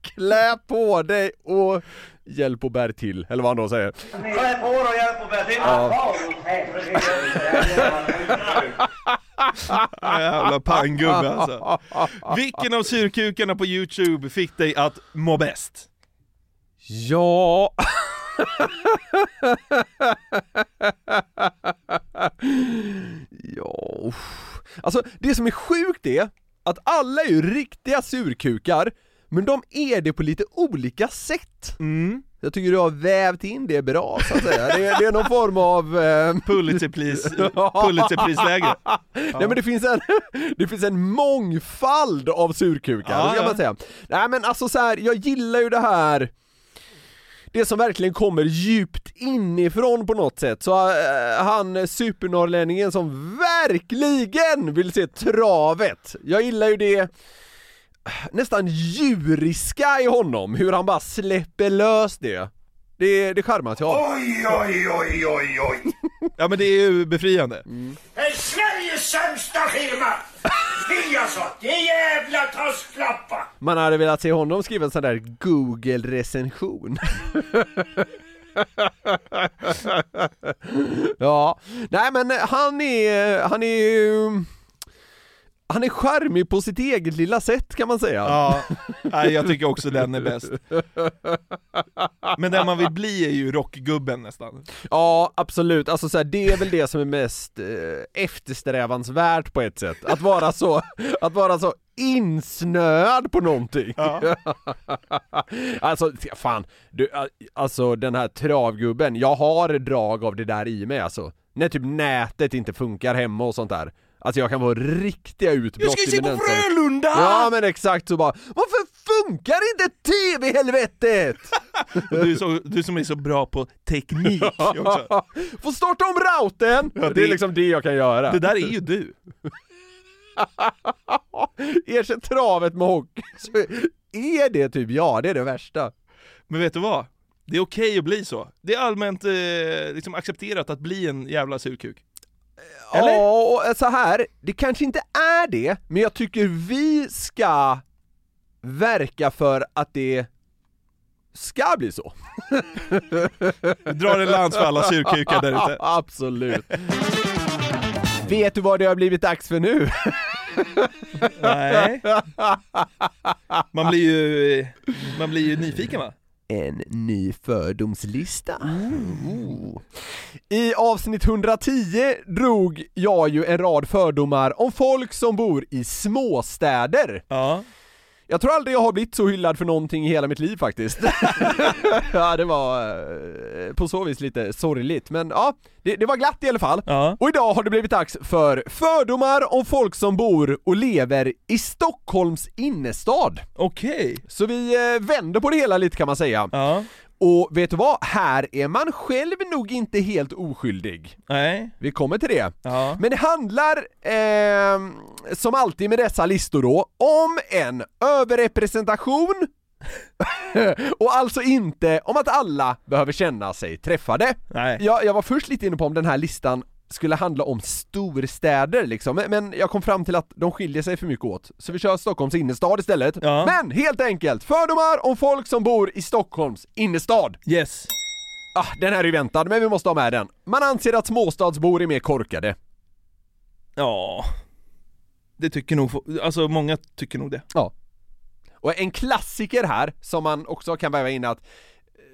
Klä på dig och hjälp och bär till, eller vad han då säger. Klä på dig och hjälp och bär till. Ja, Jävla panggubbe alltså. Vilken av surkukarna på youtube fick dig att må bäst? Ja... ja... Alltså det som är sjukt är att alla är ju riktiga surkukar, men de är det på lite olika sätt. Jag tycker du har vävt in det bra så att säga. Det är, det är någon form av... Eh... Pulitzerpris, Pulitzerprisläge. Nej men det finns en, det finns en mångfald av surkukar, Ja, ska ja. man säga. Nej men alltså så här, jag gillar ju det här det som verkligen kommer djupt inifrån på något sätt, så äh, han supernorrlänningen som verkligen vill se travet, jag gillar ju det nästan djuriska i honom, hur han bara släpper lös det. Det, det charmar jag. Oj, oj, oj, oj, oj. Ja men det är ju befriande. Det är Sveriges sämsta firma! Alltså, det är jävla tasklappar! Man hade velat se honom skriva en sån där Google-recension. ja, nej men han är, han är ju- han är charmig på sitt eget lilla sätt kan man säga. Ja, nej, jag tycker också den är bäst. Men den man vill bli är ju rockgubben nästan. Ja, absolut. Alltså så här, det är väl det som är mest eh, eftersträvansvärt på ett sätt. Att vara så, att vara så insnöad på någonting. alltså, fan. Du, alltså den här travgubben, jag har drag av det där i mig alltså. När typ nätet inte funkar hemma och sånt där. Alltså jag kan få riktiga utbrott Jag ska ju i se på Frölunda! Ja men exakt så bara, varför funkar inte TV-helvetet? Du, så, du som är så bra på teknik också. Få starta om routern! Ja, det är liksom det jag kan göra. Det där är ju du. Ersätt travet med hockey, så är det typ, ja det är det värsta. Men vet du vad? Det är okej att bli så. Det är allmänt eh, liksom accepterat att bli en jävla surkuk. Eller? Ja, och så här, det kanske inte är det, men jag tycker vi ska verka för att det ska bli så. Vi drar en lans för alla surkukar där ute. Absolut. Vet du vad det har blivit dags för nu? Nej. Man blir ju, man blir ju nyfiken va? En ny fördomslista. Ooh. I avsnitt 110 drog jag ju en rad fördomar om folk som bor i småstäder. Ja. Jag tror aldrig jag har blivit så hyllad för någonting i hela mitt liv faktiskt. ja, det var eh, på så vis lite sorgligt, men ja, det, det var glatt i alla fall. Ja. Och idag har det blivit dags för fördomar om folk som bor och lever i Stockholms innerstad. Okej. Så vi eh, vänder på det hela lite kan man säga. Ja. Och vet du vad? Här är man själv nog inte helt oskyldig. Nej. Vi kommer till det. Ja. Men det handlar, eh, som alltid med dessa listor då, om en överrepresentation och alltså inte om att alla behöver känna sig träffade. Nej. Jag, jag var först lite inne på om den här listan skulle handla om storstäder liksom, men- jag kom fram till att de skiljer sig för mycket åt. Så vi kör Stockholms innerstad istället. Ja. Men helt enkelt, fördomar om folk som bor i Stockholms innerstad. Yes. Ah, den här är ju väntad, men vi måste ha med den. Man anser att småstadsbor är mer korkade. Ja. Det tycker nog, alltså många tycker nog det. Ja. Och en klassiker här, som man också kan väva in att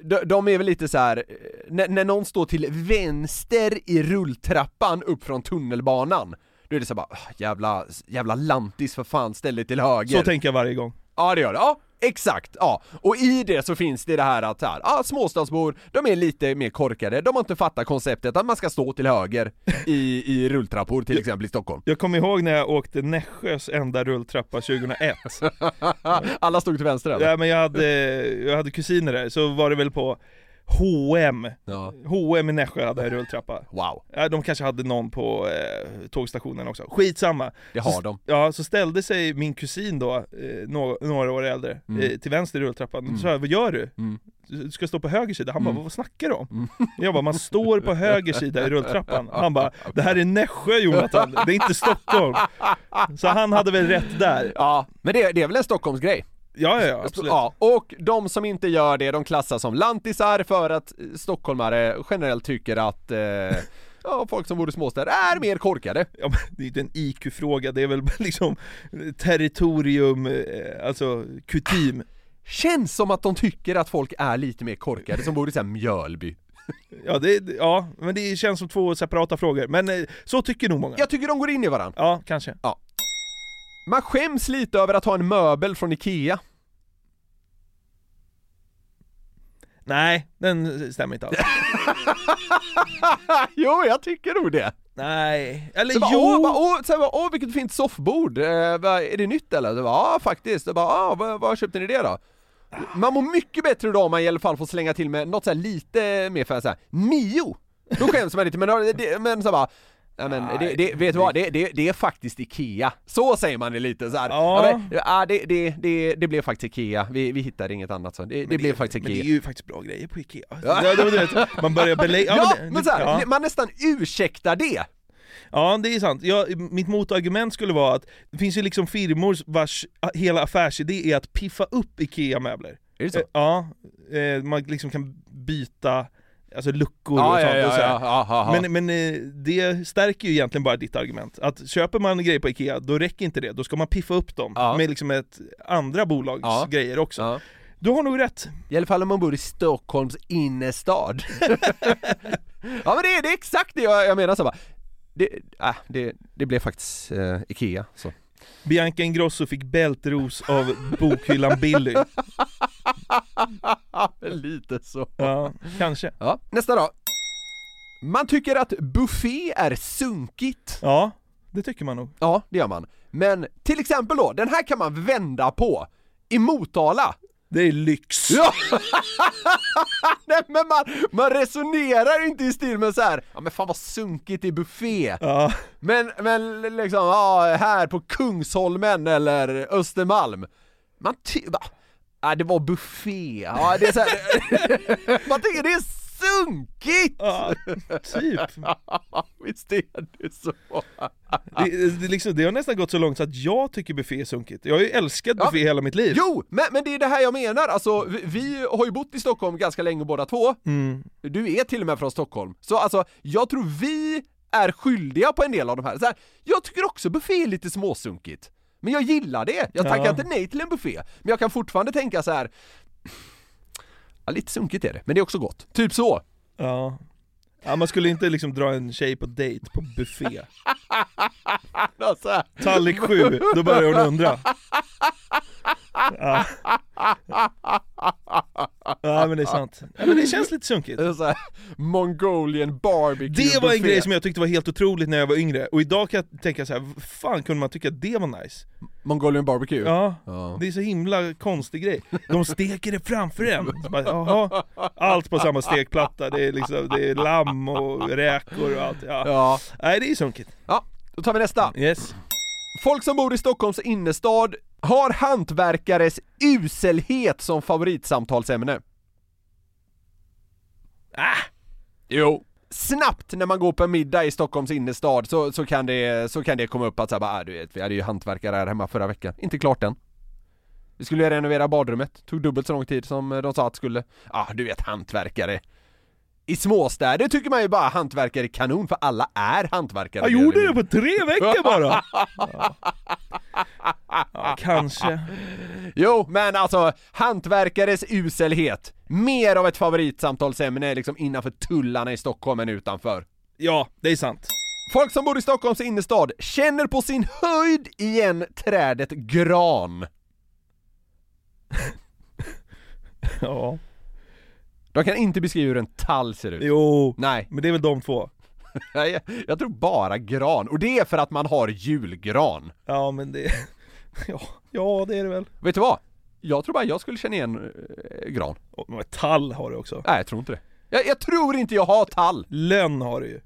de, de är väl lite så här eh, när, när någon står till vänster i rulltrappan upp från tunnelbanan Då är det så bara, "Ah, jävla, jävla lantis för fan, ställ dig till höger Så tänker jag varje gång. Ja det gör det, ja exakt, ja. Och i det så finns det det här att här, ja småstadsbor, de är lite mer korkade, de har inte fattat konceptet att man ska stå till höger i, i rulltrappor till exempel i Stockholm. Jag kommer ihåg när jag åkte Nässjös enda rulltrappa 2001. Alla stod till vänster eller? Ja, men jag hade, jag hade kusiner där, så var det väl på H&M H&M i Nässjö hade en rulltrappa Wow ja, De kanske hade någon på eh, tågstationen också, skitsamma Det har så, de. Ja, så ställde sig min kusin då, eh, nå- några år äldre, Mm. eh, till vänster i rulltrappan, Mm. så jag, vad gör du? Mm. Du ska stå på höger sida, han Mm. bara vad snackar du om? Jag bara, man står på höger sida i rulltrappan Han bara, det här är Nässjö Jonathan, det är inte Stockholm Så han hade väl rätt där Ja, men det, det är väl en Stockholmsgrej? Ja, ja, ja absolut Ja, och de som inte gör det, de klassas som lantisar för att eh, stockholmare generellt tycker att eh, ja, folk som bor i småstäder är mer korkade. Ja, men det är inte en IQ-fråga, det är väl liksom territorium, eh, alltså kutym Känns som att de tycker att folk är lite mer korkade som bor i såhär Mjölby. Ja, det, ja, men det känns som två separata frågor, men eh, så tycker nog många Jag tycker de går in i varandra. Ja, kanske Ja. Man skäms lite över att ha en möbel från IKEA. Nej, den stämmer inte alls jo, jag tycker nog det. Nej, eller så bara, jo! Åh, bara, åh, så bara, åh vilket fint soffbord, eh, är det nytt eller? Bara, ja faktiskt, det bara, ah, vad, vad köpte ni det då? Man mår mycket bättre då om man i alla fall får slänga till med något så här lite mer för så här, Mio! Då skäms man lite, men, det, men så bara Ja, men det, det, vet du vad, det, det, det är faktiskt IKEA, så säger man det lite så här. Ja. men, ja det, det, det, det blev faktiskt IKEA, vi, vi hittade inget annat så, det, det, blev faktiskt Men IKEA det är ju faktiskt bra grejer på IKEA Ja. ja. det, Man börjar belägga Ja, det- men så här, ja. man nästan ursäktar det! Ja, det är sant. Ja, mitt motargument skulle vara att det finns ju liksom firmor vars hela affärsidé är att piffa upp IKEA-möbler. Är det så? Eh, Ja, eh, man liksom kan byta Alltså luckor Ja, och sånt ja, och så ja, ja. Men, men eh, det stärker ju egentligen bara ditt argument. Att köper man grejer på IKEA, då räcker inte det. Då ska man piffa upp dem med liksom ett andra bolags grejer också. Du har nog rätt. I alla fall om man bor i Stockholms innerstad. ja men det är, det är exakt det jag, jag menar så bara. Det, äh, det, det blev faktiskt eh, IKEA så. Bianca Ingrosso fick bältros av bokhyllan Billy. Lite så. Ja, kanske. Ja, nästa då. Man tycker att buffé är sunkigt. Ja, det tycker man nog. Ja, det gör man. Men till exempel då, den här kan man vända på. I Motala. Det är lyx. Ja! Nej men man, man resonerar inte i stil med så här. ja men fan vad sunkigt i buffé. Ja. Men, men liksom, ja, här på Kungsholmen eller Östermalm. Man ty- va? Ja, det var buffé. Ja, det är så här, man tycker det är sunkigt! Ja, typ. Visst är det så. Det, det, liksom, det har nästan gått så långt så att jag tycker buffé är sunkigt. Jag har ju älskat Ja. buffé hela mitt liv. Jo, men, men det är det här jag menar, alltså vi, vi har ju bott i Stockholm ganska länge båda två. Mm. Du är till och med från Stockholm. Så alltså, jag tror vi är skyldiga på en del av de här. Så här jag tycker också buffé är lite småsunkigt. Men jag gillar det, jag tackar Ja. inte nej till en buffé. Men jag kan fortfarande tänka så här. Ja, lite sunkigt är det, men det är också gott. Typ så. Ja. ja, man skulle inte liksom dra en tjej på dejt på buffé. Alltså. Tallrik sju, då börjar hon undra. Ja. ja men det är sant. Ja, men det känns lite sunkigt. Det är så här, Mongolian barbecue Det var en buffé. grej som jag tyckte var helt otroligt när jag var yngre, och idag kan jag tänka så här, fan kunde man tycka att det var nice? Mongolian barbecue? Ja, Ja. det är så himla konstig grej. De steker det framför en. Så bara, Jaha, allt på samma stekplatta, det är liksom, det är lamm och räkor och allt. Ja. Ja. Nej det är sunkigt. Ja, då tar vi nästa. Yes. Folk som bor i Stockholms innerstad har hantverkares uselhet som favoritsamtalsämne. Ah! Jo. Snabbt när man går på en middag i Stockholms innerstad så, så, kan, det, så kan det komma upp att så här, bara, ah, du vet, vi hade ju hantverkare här hemma förra veckan, inte klart än. Vi skulle renovera badrummet, tog dubbelt så lång tid som de sa att det skulle. Ah, du vet hantverkare. I småstäder tycker man ju bara hantverkare är kanon för alla är hantverkare. Jag gjorde det på tre veckor bara! Ja, kanske. Jo, men alltså hantverkares uselhet. Mer av ett favoritsamtalsämne liksom innanför tullarna i Stockholm än utanför. Ja, det är sant. Folk som bor i Stockholms innerstad känner på sin höjd igen trädet gran. Ja. De kan inte beskriva hur en tall ser ut. Jo, Nej. men det är väl de två. jag, jag tror bara gran, och det är för att man har julgran. Ja, men det... Ja, ja det är det väl. Vet du vad? Jag tror bara jag skulle känna igen eh, gran. Och, men tall har du också. Nej, jag tror inte det. Jag, jag tror inte jag har tall. Lönn har du ju.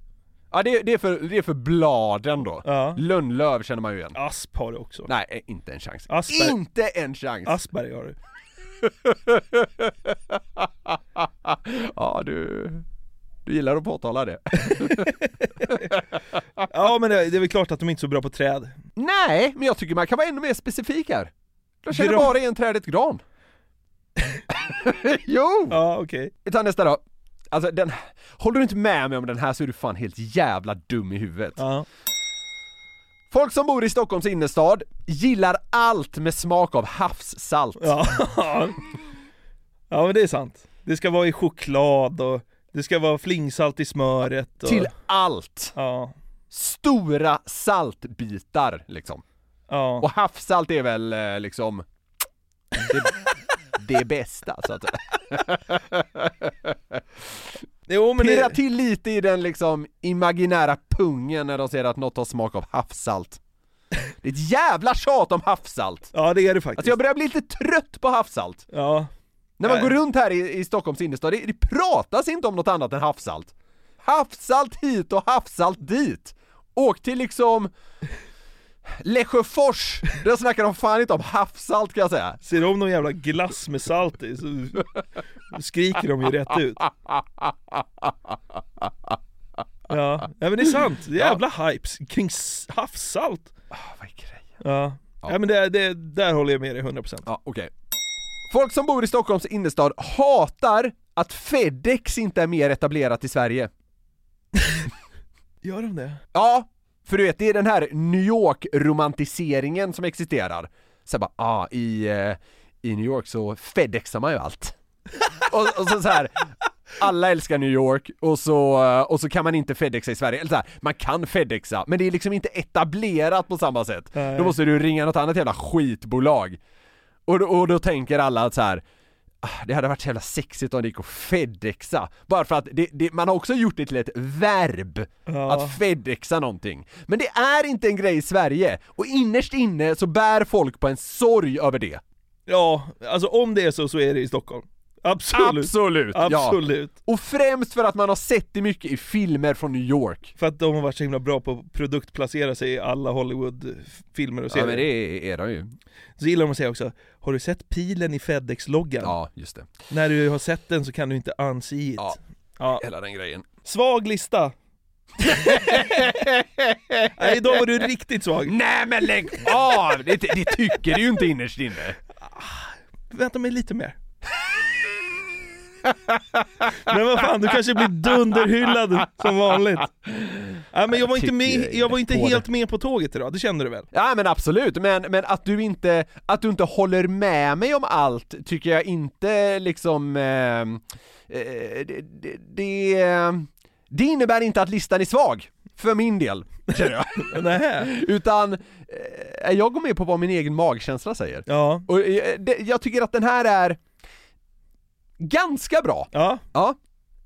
Ja, det, det, är, för, det är för bladen då. Ja. Lönnlöv känner man ju igen. Asp har du också. Nej, eh, inte en chans. Asper- Inte en chans! Asperger har du. ja, du... Du gillar att påtala det. Ja, men det, det är väl klart att de inte är så bra på träd. Nej, men jag tycker man kan vara ännu mer specifik här. Jag känner Gran. bara igen trädet gran. jo! Ja, okej. Vi tar nästa då. Alltså den, håller du inte med mig om den här så är du fan helt jävla dum i huvudet. Ja. Folk som bor i Stockholms innerstad gillar allt med smak av havssalt. Ja. ja, men det är sant. Det ska vara i choklad och det ska vara flingsalt i smöret och... Till allt! Ja. Stora saltbitar liksom. Ja. Och havssalt är väl eh, liksom det, det bästa så att säga. Jo, men Pirra det... till lite i den liksom imaginära pungen när de ser att något har smak av havssalt. Det är ett jävla tjat om havssalt! Ja, det är det faktiskt. Alltså jag börjar bli lite trött på havssalt. Ja. När man Nej. går runt här i, i Stockholms innerstad, det, det pratas inte om något annat än havssalt. Havssalt hit och havssalt dit. Åk till liksom Lesjöfors, där snackar de fan inte om havssalt kan jag säga. Ser de någon jävla glass med salt i så skriker de ju rätt ut. Ja, ja men det är sant. Jävla hypes kring havssalt. vad är grejen? Ja. ja, men det, det, där håller jag med dig 100%. Ja, okej. Folk som bor i Stockholms innerstad hatar att Fedex inte är mer etablerat i Sverige. Gör de det? Ja, för du vet, det är den här New York-romantiseringen som existerar. Så bara, ah, i, eh, i New York så Fedexar man ju allt. och, och så, så här. alla älskar New York och så, eh, och så kan man inte Fedexa i Sverige, eller så här, man kan Fedexa, men det är liksom inte etablerat på samma sätt. Nej. Då måste du ringa något annat jävla skitbolag. Och och då tänker alla att så här. "Ah, Det hade varit så jävla sexigt om det gick att fedexa, bara för att det, det, man har också gjort det till ett verb, Ja. att fedexa någonting. Men det är inte en grej i Sverige, och innerst inne så bär folk på en sorg över det. Ja, alltså om det är så så är det i Stockholm. Absolut. Absolut! ja. Absolut. Och främst för att man har sett det mycket i filmer från New York. För att de har varit så himla bra på att produktplacera sig i alla Hollywood-filmer och Ja serier. men det är de ju. Så gillar de att säga också, har du sett pilen i Fedex-loggan? Ja, just det. När du har sett den så kan du inte unsee it. Ja. Ja. Hela den grejen. Svag lista. Nej, idag var du riktigt svag. Nej men lägg av! Det, det tycker du ju inte innerst inne. Vänta mig lite mer. Men vad fan, du kanske blir dunderhyllad som vanligt. Nej men jag var inte, med, jag var inte helt med på tåget idag, det kände du väl? Ja men absolut, men, men att du inte, att du inte håller med mig om allt tycker jag inte liksom, eh, eh, det, det, det, det innebär inte att listan är svag, för min del, känner jag. Nej. Utan, eh, jag går med på vad min egen magkänsla säger. Ja. Och eh, det, jag tycker att den här är ganska bra. Ja. Ja.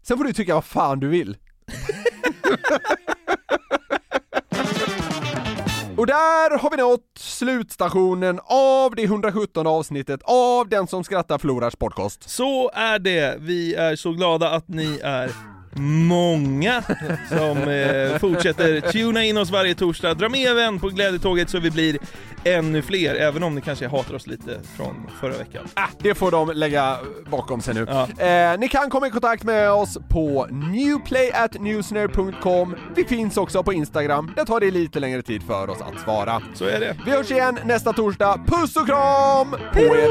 Sen får du tycka vad fan du vill. Och där har vi nått slutstationen av det 117 avsnittet av Den som skrattar förlorars podcast. Så är det, vi är så glada att ni är många som eh, fortsätter tuna in oss varje torsdag. Dra med en vän på glädjetåget så vi blir ännu fler, även om ni kanske hatar oss lite från förra veckan. Ah, det får de lägga bakom sig nu. Eh, ni kan komma i kontakt med oss på newplayatnewsner.com. Vi finns också på Instagram. Det tar det lite längre tid för oss att svara. Så är det. Vi hörs igen nästa torsdag. Puss och kram på er!